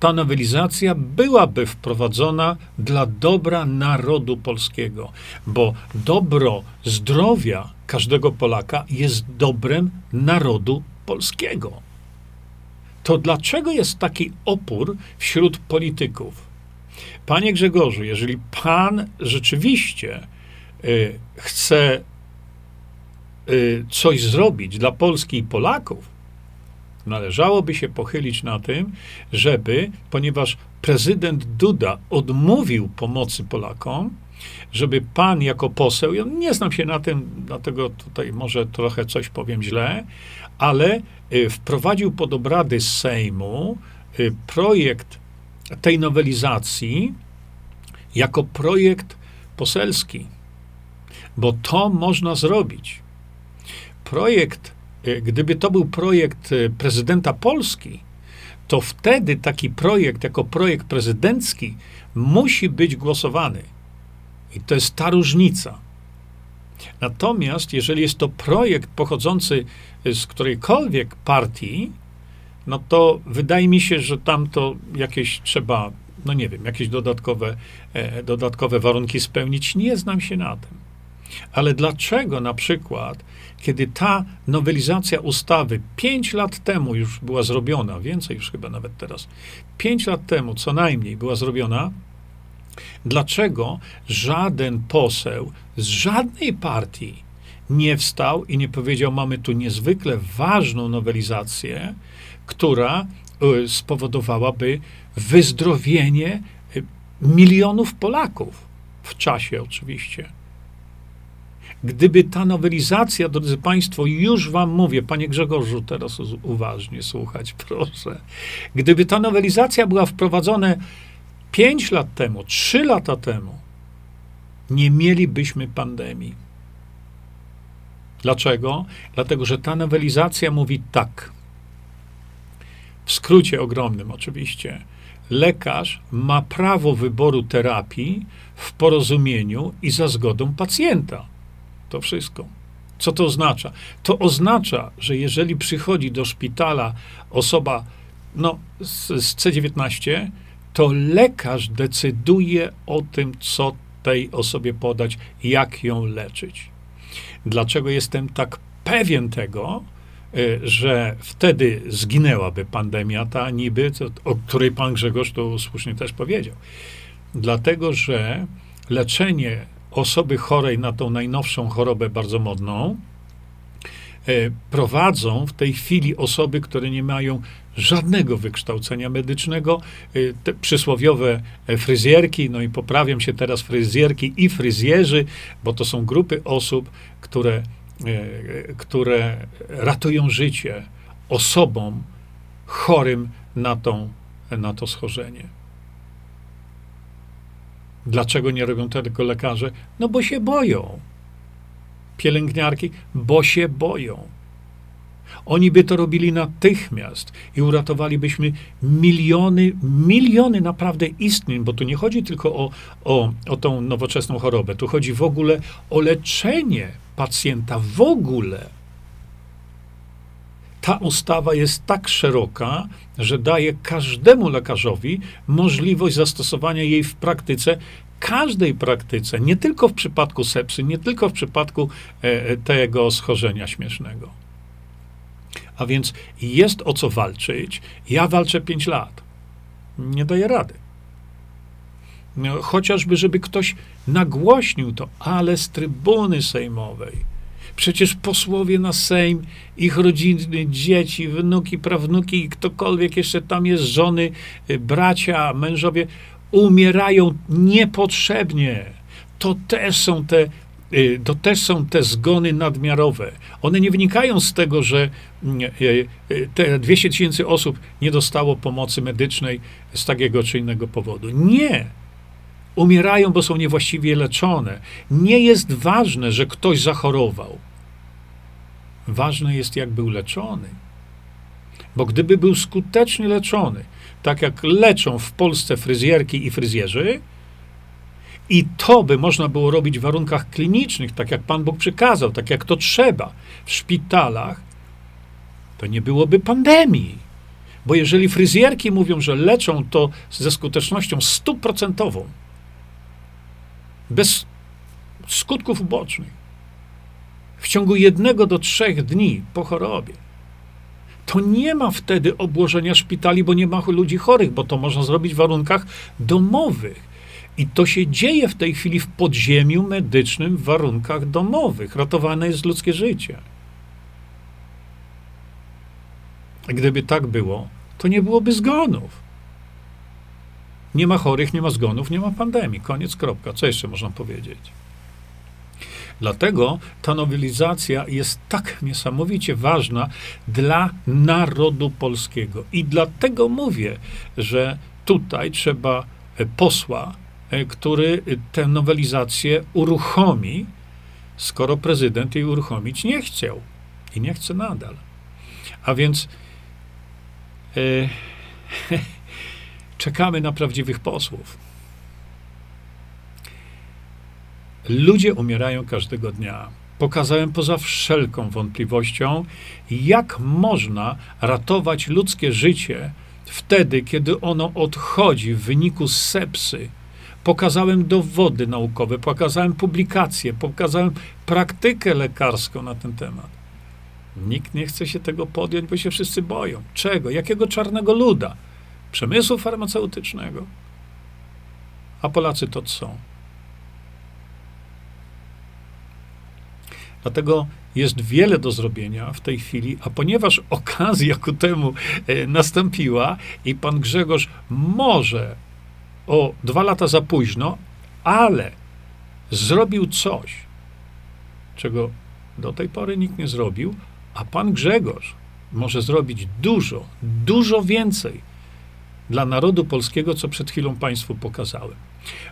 ta nowelizacja byłaby wprowadzona dla dobra narodu polskiego, bo dobro zdrowia każdego Polaka jest dobrem narodu polskiego. To dlaczego jest taki opór wśród polityków? Panie Grzegorzu, jeżeli pan rzeczywiście y, chce y, coś zrobić dla Polski i Polaków, należałoby się pochylić na tym, żeby, ponieważ prezydent Duda odmówił pomocy Polakom, żeby pan jako poseł, ja nie znam się na tym, dlatego tutaj może trochę coś powiem źle, ale y, wprowadził pod obrady Sejmu y, projekt tej nowelizacji jako projekt poselski, bo to można zrobić. Projekt, y, gdyby to był projekt prezydenta Polski, to wtedy taki projekt, jako projekt prezydencki, musi być głosowany. I to jest ta różnica. Natomiast jeżeli jest to projekt pochodzący z którejkolwiek partii, no to wydaje mi się, że tam to jakieś trzeba, no nie wiem, jakieś dodatkowe, e, dodatkowe warunki spełnić. Nie znam się na tym. Ale dlaczego na przykład, kiedy ta nowelizacja ustawy pięć lat temu już była zrobiona, więcej już chyba nawet teraz, pięć lat temu co najmniej była zrobiona, dlaczego żaden poseł z żadnej partii nie wstał i nie powiedział: Mamy tu niezwykle ważną nowelizację, która y, spowodowałaby wyzdrowienie y, milionów Polaków w czasie oczywiście. Gdyby ta nowelizacja, drodzy Państwo, już Wam mówię, Panie Grzegorzu, teraz uważnie słuchać, proszę. Gdyby ta nowelizacja była wprowadzona 5 lat temu, 3 lata temu, nie mielibyśmy pandemii. Dlaczego? Dlatego, że ta nowelizacja mówi tak. W skrócie ogromnym, oczywiście. Lekarz ma prawo wyboru terapii w porozumieniu i za zgodą pacjenta. To wszystko. Co to oznacza? To oznacza, że jeżeli przychodzi do szpitala osoba no, z, z C19, to lekarz decyduje o tym, co tej osobie podać, jak ją leczyć. Dlaczego jestem tak pewien tego, y, że wtedy zginęłaby pandemia ta niby, o której pan Grzegorz tu słusznie też powiedział. Dlatego, że leczenie osoby chorej na tą najnowszą chorobę bardzo modną, prowadzą w tej chwili osoby, które nie mają żadnego wykształcenia medycznego, e, te przysłowiowe e, fryzjerki, no i poprawiam się teraz fryzjerki i fryzjerzy, bo to są grupy osób, które, które ratują życie osobom chorym na, tą, na to schorzenie. Dlaczego nie robią tego lekarze? No bo się boją. Pielęgniarki, bo się boją. Oni by to robili natychmiast i uratowalibyśmy miliony, miliony naprawdę istnień, bo tu nie chodzi tylko o, o, o tą nowoczesną chorobę, tu chodzi w ogóle o leczenie pacjenta w ogóle ta ustawa jest tak szeroka, że daje każdemu lekarzowi możliwość zastosowania jej w praktyce, każdej praktyce, nie tylko w przypadku sepsy, nie tylko w przypadku e, e, tego schorzenia śmiesznego. A więc jest o co walczyć. Ja walczę 5 lat. Nie daję rady. No, chociażby, żeby ktoś nagłośnił to, ale z trybuny sejmowej Przecież posłowie na Sejm, ich rodziny, dzieci, wnuki, prawnuki, ktokolwiek jeszcze tam jest, żony, y, bracia, mężowie, umierają niepotrzebnie. To też są te y, to też są te zgony nadmiarowe. One nie wynikają z tego, że y, te 200 tysięcy osób nie dostało pomocy medycznej z takiego czy innego powodu. Nie umierają, bo są niewłaściwie leczone. Nie jest ważne, że ktoś zachorował. Ważne jest, jak był leczony. Bo gdyby był skutecznie leczony, tak jak leczą w Polsce fryzjerki i fryzjerzy, i to by można było robić w warunkach klinicznych, tak jak Pan Bóg przykazał, tak jak to trzeba, w szpitalach, to nie byłoby pandemii. Bo jeżeli fryzjerki mówią, że leczą to ze skutecznością stuprocentową, bez skutków ubocznych. W ciągu jednego do trzech dni po chorobie. To nie ma wtedy obłożenia szpitali, bo nie ma ludzi chorych, bo to można zrobić w warunkach domowych. I to się dzieje w tej chwili w podziemiu medycznym w warunkach domowych. Ratowane jest ludzkie życie. Gdyby tak było, to nie byłoby zgonów. Nie ma chorych, nie ma zgonów, nie ma pandemii. Koniec, kropka. Co jeszcze można powiedzieć? Dlatego ta nowelizacja jest tak niesamowicie ważna dla narodu polskiego. I dlatego mówię, że tutaj trzeba e, posła, e, który tę nowelizację uruchomi, skoro prezydent jej uruchomić nie chciał i nie chce nadal. A więc e, czekamy na prawdziwych posłów. Ludzie umierają każdego dnia. Pokazałem poza wszelką wątpliwością, jak można ratować ludzkie życie wtedy, kiedy ono odchodzi w wyniku sepsy. Pokazałem dowody naukowe, pokazałem publikacje, pokazałem praktykę lekarską na ten temat. Nikt nie chce się tego podjąć, bo się wszyscy boją. Czego? Jakiego czarnego luda? Przemysłu farmaceutycznego. A Polacy to są. Dlatego jest wiele do zrobienia w tej chwili, a ponieważ okazja ku temu e, nastąpiła i pan Grzegorz może o dwa lata za późno, ale zrobił coś, czego do tej pory nikt nie zrobił, a pan Grzegorz może zrobić dużo, dużo więcej dla narodu polskiego, co przed chwilą Państwu pokazałem.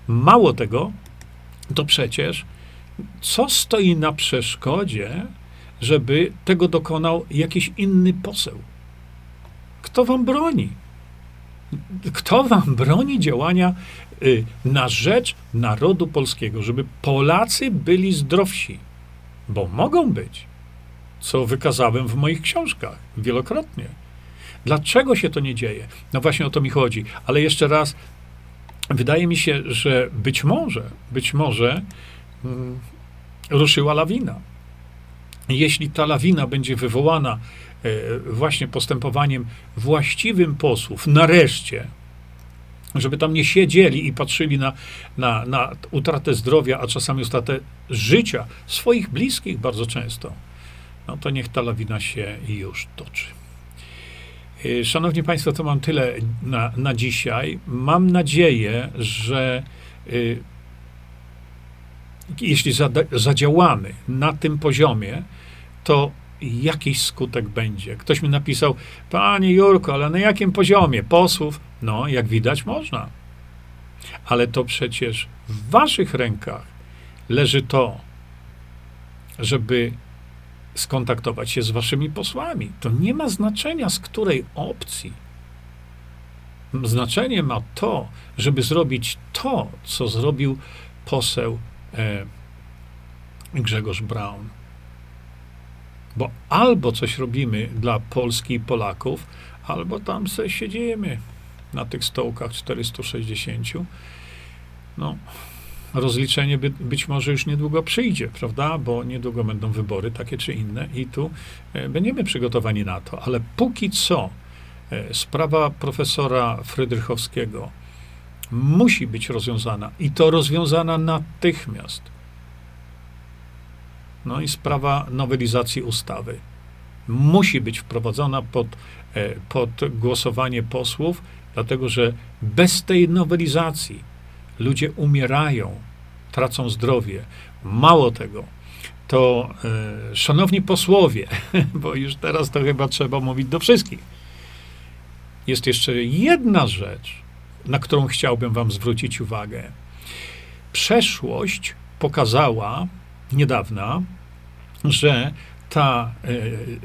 Mało tego, to przecież co stoi na przeszkodzie, żeby tego dokonał jakiś inny poseł? Kto wam broni? Kto wam broni działania y, na rzecz narodu polskiego, żeby Polacy byli zdrowsi? Bo mogą być, co wykazałem w moich książkach wielokrotnie. Dlaczego się to nie dzieje? No właśnie o to mi chodzi. Ale jeszcze raz, wydaje mi się, że być może, być może mm, ruszyła lawina. Jeśli ta lawina będzie wywołana e, właśnie postępowaniem właściwym posłów, nareszcie, żeby tam nie siedzieli i patrzyli na, na, na utratę zdrowia, a czasami utratę życia swoich bliskich bardzo często, no to niech ta lawina się już toczy. E, szanowni Państwo, to mam tyle na, na dzisiaj. Mam nadzieję, że e, jeśli zadziałamy na tym poziomie, to jakiś skutek będzie. Ktoś mi napisał, panie Jurko, ale na jakim poziomie? Posłów? No, jak widać, można. Ale to przecież w waszych rękach leży to, żeby skontaktować się z waszymi posłami. To nie ma znaczenia, z której opcji. Znaczenie ma to, żeby zrobić to, co zrobił poseł Grzegorz Braun. Bo albo coś robimy dla Polski i Polaków, albo tam sobie siedzimy na tych stołkach 460. No, rozliczenie by, być może już niedługo przyjdzie, prawda? Bo niedługo będą wybory takie czy inne i tu e, będziemy przygotowani na to. Ale póki co e, sprawa profesora Frydrychowskiego musi być rozwiązana i to rozwiązana natychmiast. No i sprawa nowelizacji ustawy musi być wprowadzona pod, e, pod głosowanie posłów, dlatego że bez tej nowelizacji ludzie umierają, tracą zdrowie. Mało tego, to e, szanowni posłowie, bo już teraz to chyba trzeba mówić do wszystkich, jest jeszcze jedna rzecz, na którą chciałbym Wam zwrócić uwagę. Przeszłość pokazała niedawna, że ta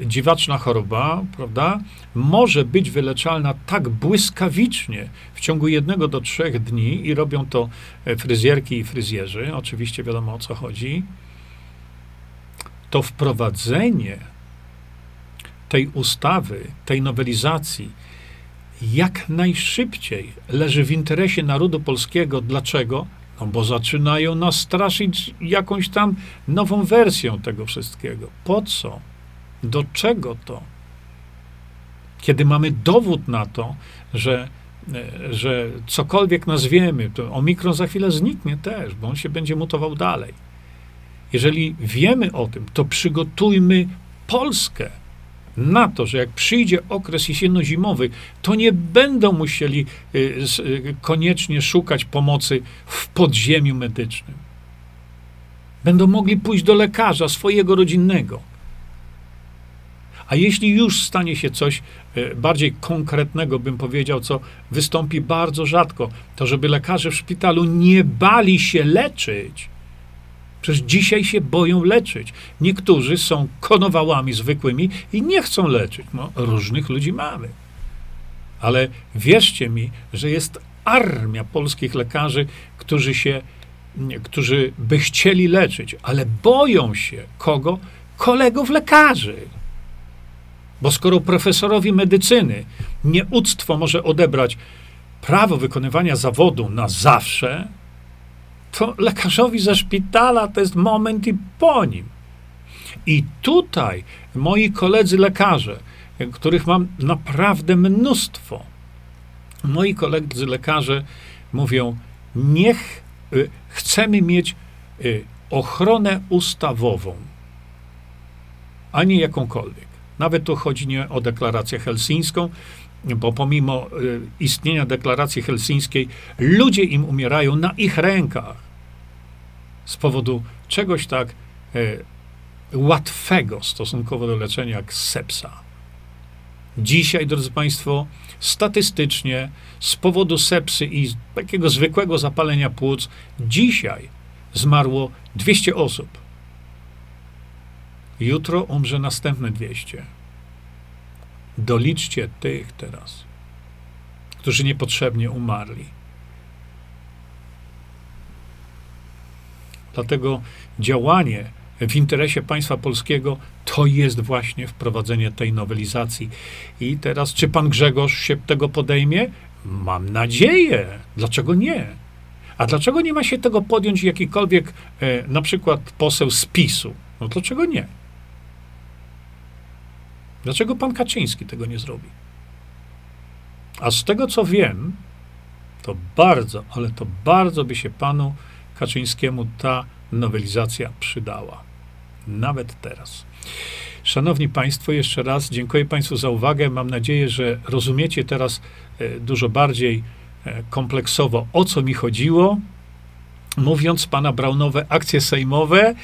e, dziwaczna choroba, prawda, może być wyleczalna tak błyskawicznie w ciągu jednego do trzech dni i robią to e, fryzjerki i fryzjerzy, oczywiście wiadomo o co chodzi, to wprowadzenie tej ustawy, tej nowelizacji jak najszybciej leży w interesie narodu polskiego. Dlaczego? No bo zaczynają nas straszyć jakąś tam nową wersją tego wszystkiego. Po co? Do czego to? Kiedy mamy dowód na to, że, e, że cokolwiek nazwiemy, to omikron za chwilę zniknie też, bo on się będzie mutował dalej. Jeżeli wiemy o tym, to przygotujmy Polskę na to, że jak przyjdzie okres jesienno-zimowy, to nie będą musieli y, y, koniecznie szukać pomocy w podziemiu medycznym. Będą mogli pójść do lekarza swojego rodzinnego. A jeśli już stanie się coś e, bardziej konkretnego, bym powiedział, co wystąpi bardzo rzadko, to żeby lekarze w szpitalu nie bali się leczyć. Przecież dzisiaj się boją leczyć. Niektórzy są konowałami zwykłymi i nie chcą leczyć. No, różnych ludzi mamy. Ale wierzcie mi, że jest armia polskich lekarzy, którzy się, którzy by chcieli leczyć, ale boją się kogo? Kolegów lekarzy. Bo skoro profesorowi medycyny nieuctwo może odebrać prawo wykonywania zawodu na zawsze, to lekarzowi ze szpitala to jest moment i po nim. I tutaj moi koledzy lekarze, których mam naprawdę mnóstwo, moi koledzy lekarze mówią: Niech y, chcemy mieć y, ochronę ustawową, a nie jakąkolwiek. Nawet tu chodzi nie o deklarację helsińską, bo pomimo y, istnienia deklaracji helsińskiej, ludzie im umierają na ich rękach z powodu czegoś tak y, łatwego stosunkowo do leczenia jak sepsa. Dzisiaj, drodzy Państwo, statystycznie z powodu sepsy i takiego zwykłego zapalenia płuc, dzisiaj zmarło 200 osób. Jutro umrze następne 200. Doliczcie tych teraz, którzy niepotrzebnie umarli. Dlatego działanie w interesie państwa polskiego to jest właśnie wprowadzenie tej nowelizacji. I teraz, czy pan Grzegorz się tego podejmie? Mam nadzieję. Dlaczego nie? A dlaczego nie ma się tego podjąć jakikolwiek, e, na przykład poseł z PiSu? No dlaczego nie? Dlaczego pan Kaczyński tego nie zrobi? A z tego co wiem, to bardzo, ale to bardzo by się panu Kaczyńskiemu ta nowelizacja przydała. Nawet teraz. Szanowni Państwo, jeszcze raz dziękuję Państwu za uwagę. Mam nadzieję, że rozumiecie teraz e, dużo bardziej e, kompleksowo, o co mi chodziło. Mówiąc pana Braunowe akcje sejmowe, e,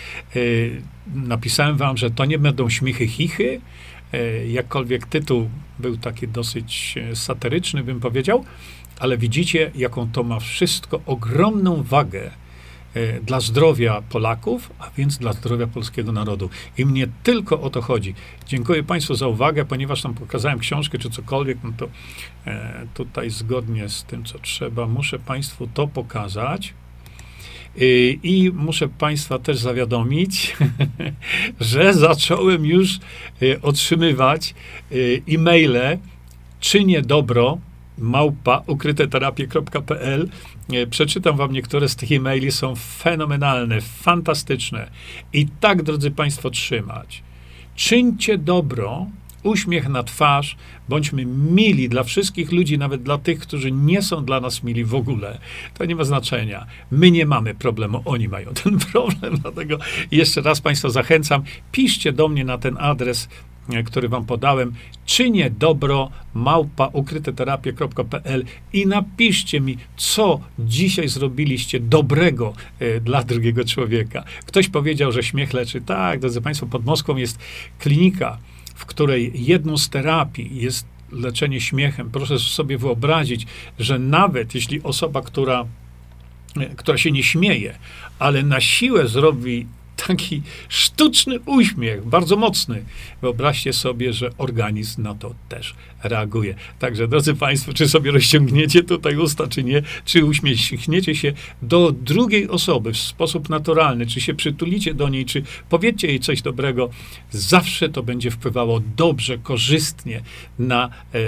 napisałem wam, że to nie będą śmichy chichy, jakkolwiek tytuł był taki dosyć satyryczny, bym powiedział, ale widzicie, jaką to ma wszystko ogromną wagę dla zdrowia Polaków, a więc dla zdrowia polskiego narodu. I mnie tylko o to chodzi. Dziękuję Państwu za uwagę, ponieważ tam pokazałem książkę czy cokolwiek, no to e, tutaj zgodnie z tym, co trzeba, muszę Państwu to pokazać. Y, I muszę Państwa też zawiadomić, że zacząłem już otrzymywać e-maile, czynię dobro, małpa ukryteterapie.pl. Y, Przeczytam Wam niektóre z tych e-maili, są fenomenalne, fantastyczne. I tak, drodzy Państwo, trzymać. Czyńcie dobro, uśmiech na twarz, bądźmy mili dla wszystkich ludzi, nawet dla tych, którzy nie są dla nas mili w ogóle. To nie ma znaczenia. My nie mamy problemu, oni mają ten problem. Dlatego jeszcze raz Państwa zachęcam, piszcie do mnie na ten adres, e, który Wam podałem, czynię dobro, małpa ukryteterapie.pl i napiszcie mi, co dzisiaj zrobiliście dobrego e, dla drugiego człowieka. Ktoś powiedział, że śmiech leczy. Tak, drodzy Państwo, pod Moskwą jest klinika, w której jedną z terapii jest leczenie śmiechem. Proszę sobie wyobrazić, że nawet jeśli osoba, która, e, która się nie śmieje, ale na siłę zrobi taki sztuczny uśmiech, bardzo mocny, wyobraźcie sobie, że organizm na to też reaguje. Także, drodzy Państwo, czy sobie rozciągniecie tutaj usta, czy nie, czy uśmiechniecie się do drugiej osoby w sposób naturalny, czy się przytulicie do niej, czy powiecie jej coś dobrego, zawsze to będzie wpływało dobrze, korzystnie na, e,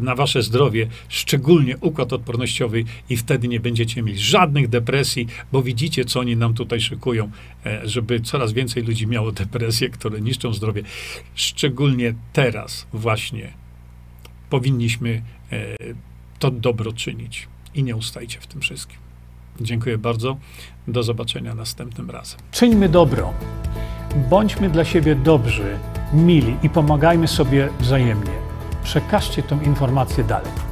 na wasze zdrowie, szczególnie układ odpornościowy i wtedy nie będziecie mieli żadnych depresji, bo widzicie, co oni nam tutaj szykują, e, żeby coraz więcej ludzi miało depresje, które niszczą zdrowie. Szczególnie teraz właśnie powinniśmy e, to dobro czynić i nie ustajcie w tym wszystkim. Dziękuję bardzo. Do zobaczenia następnym razem. Czyńmy dobro. Bądźmy dla siebie dobrzy mili i pomagajmy sobie wzajemnie. Przekażcie tą informację dalej.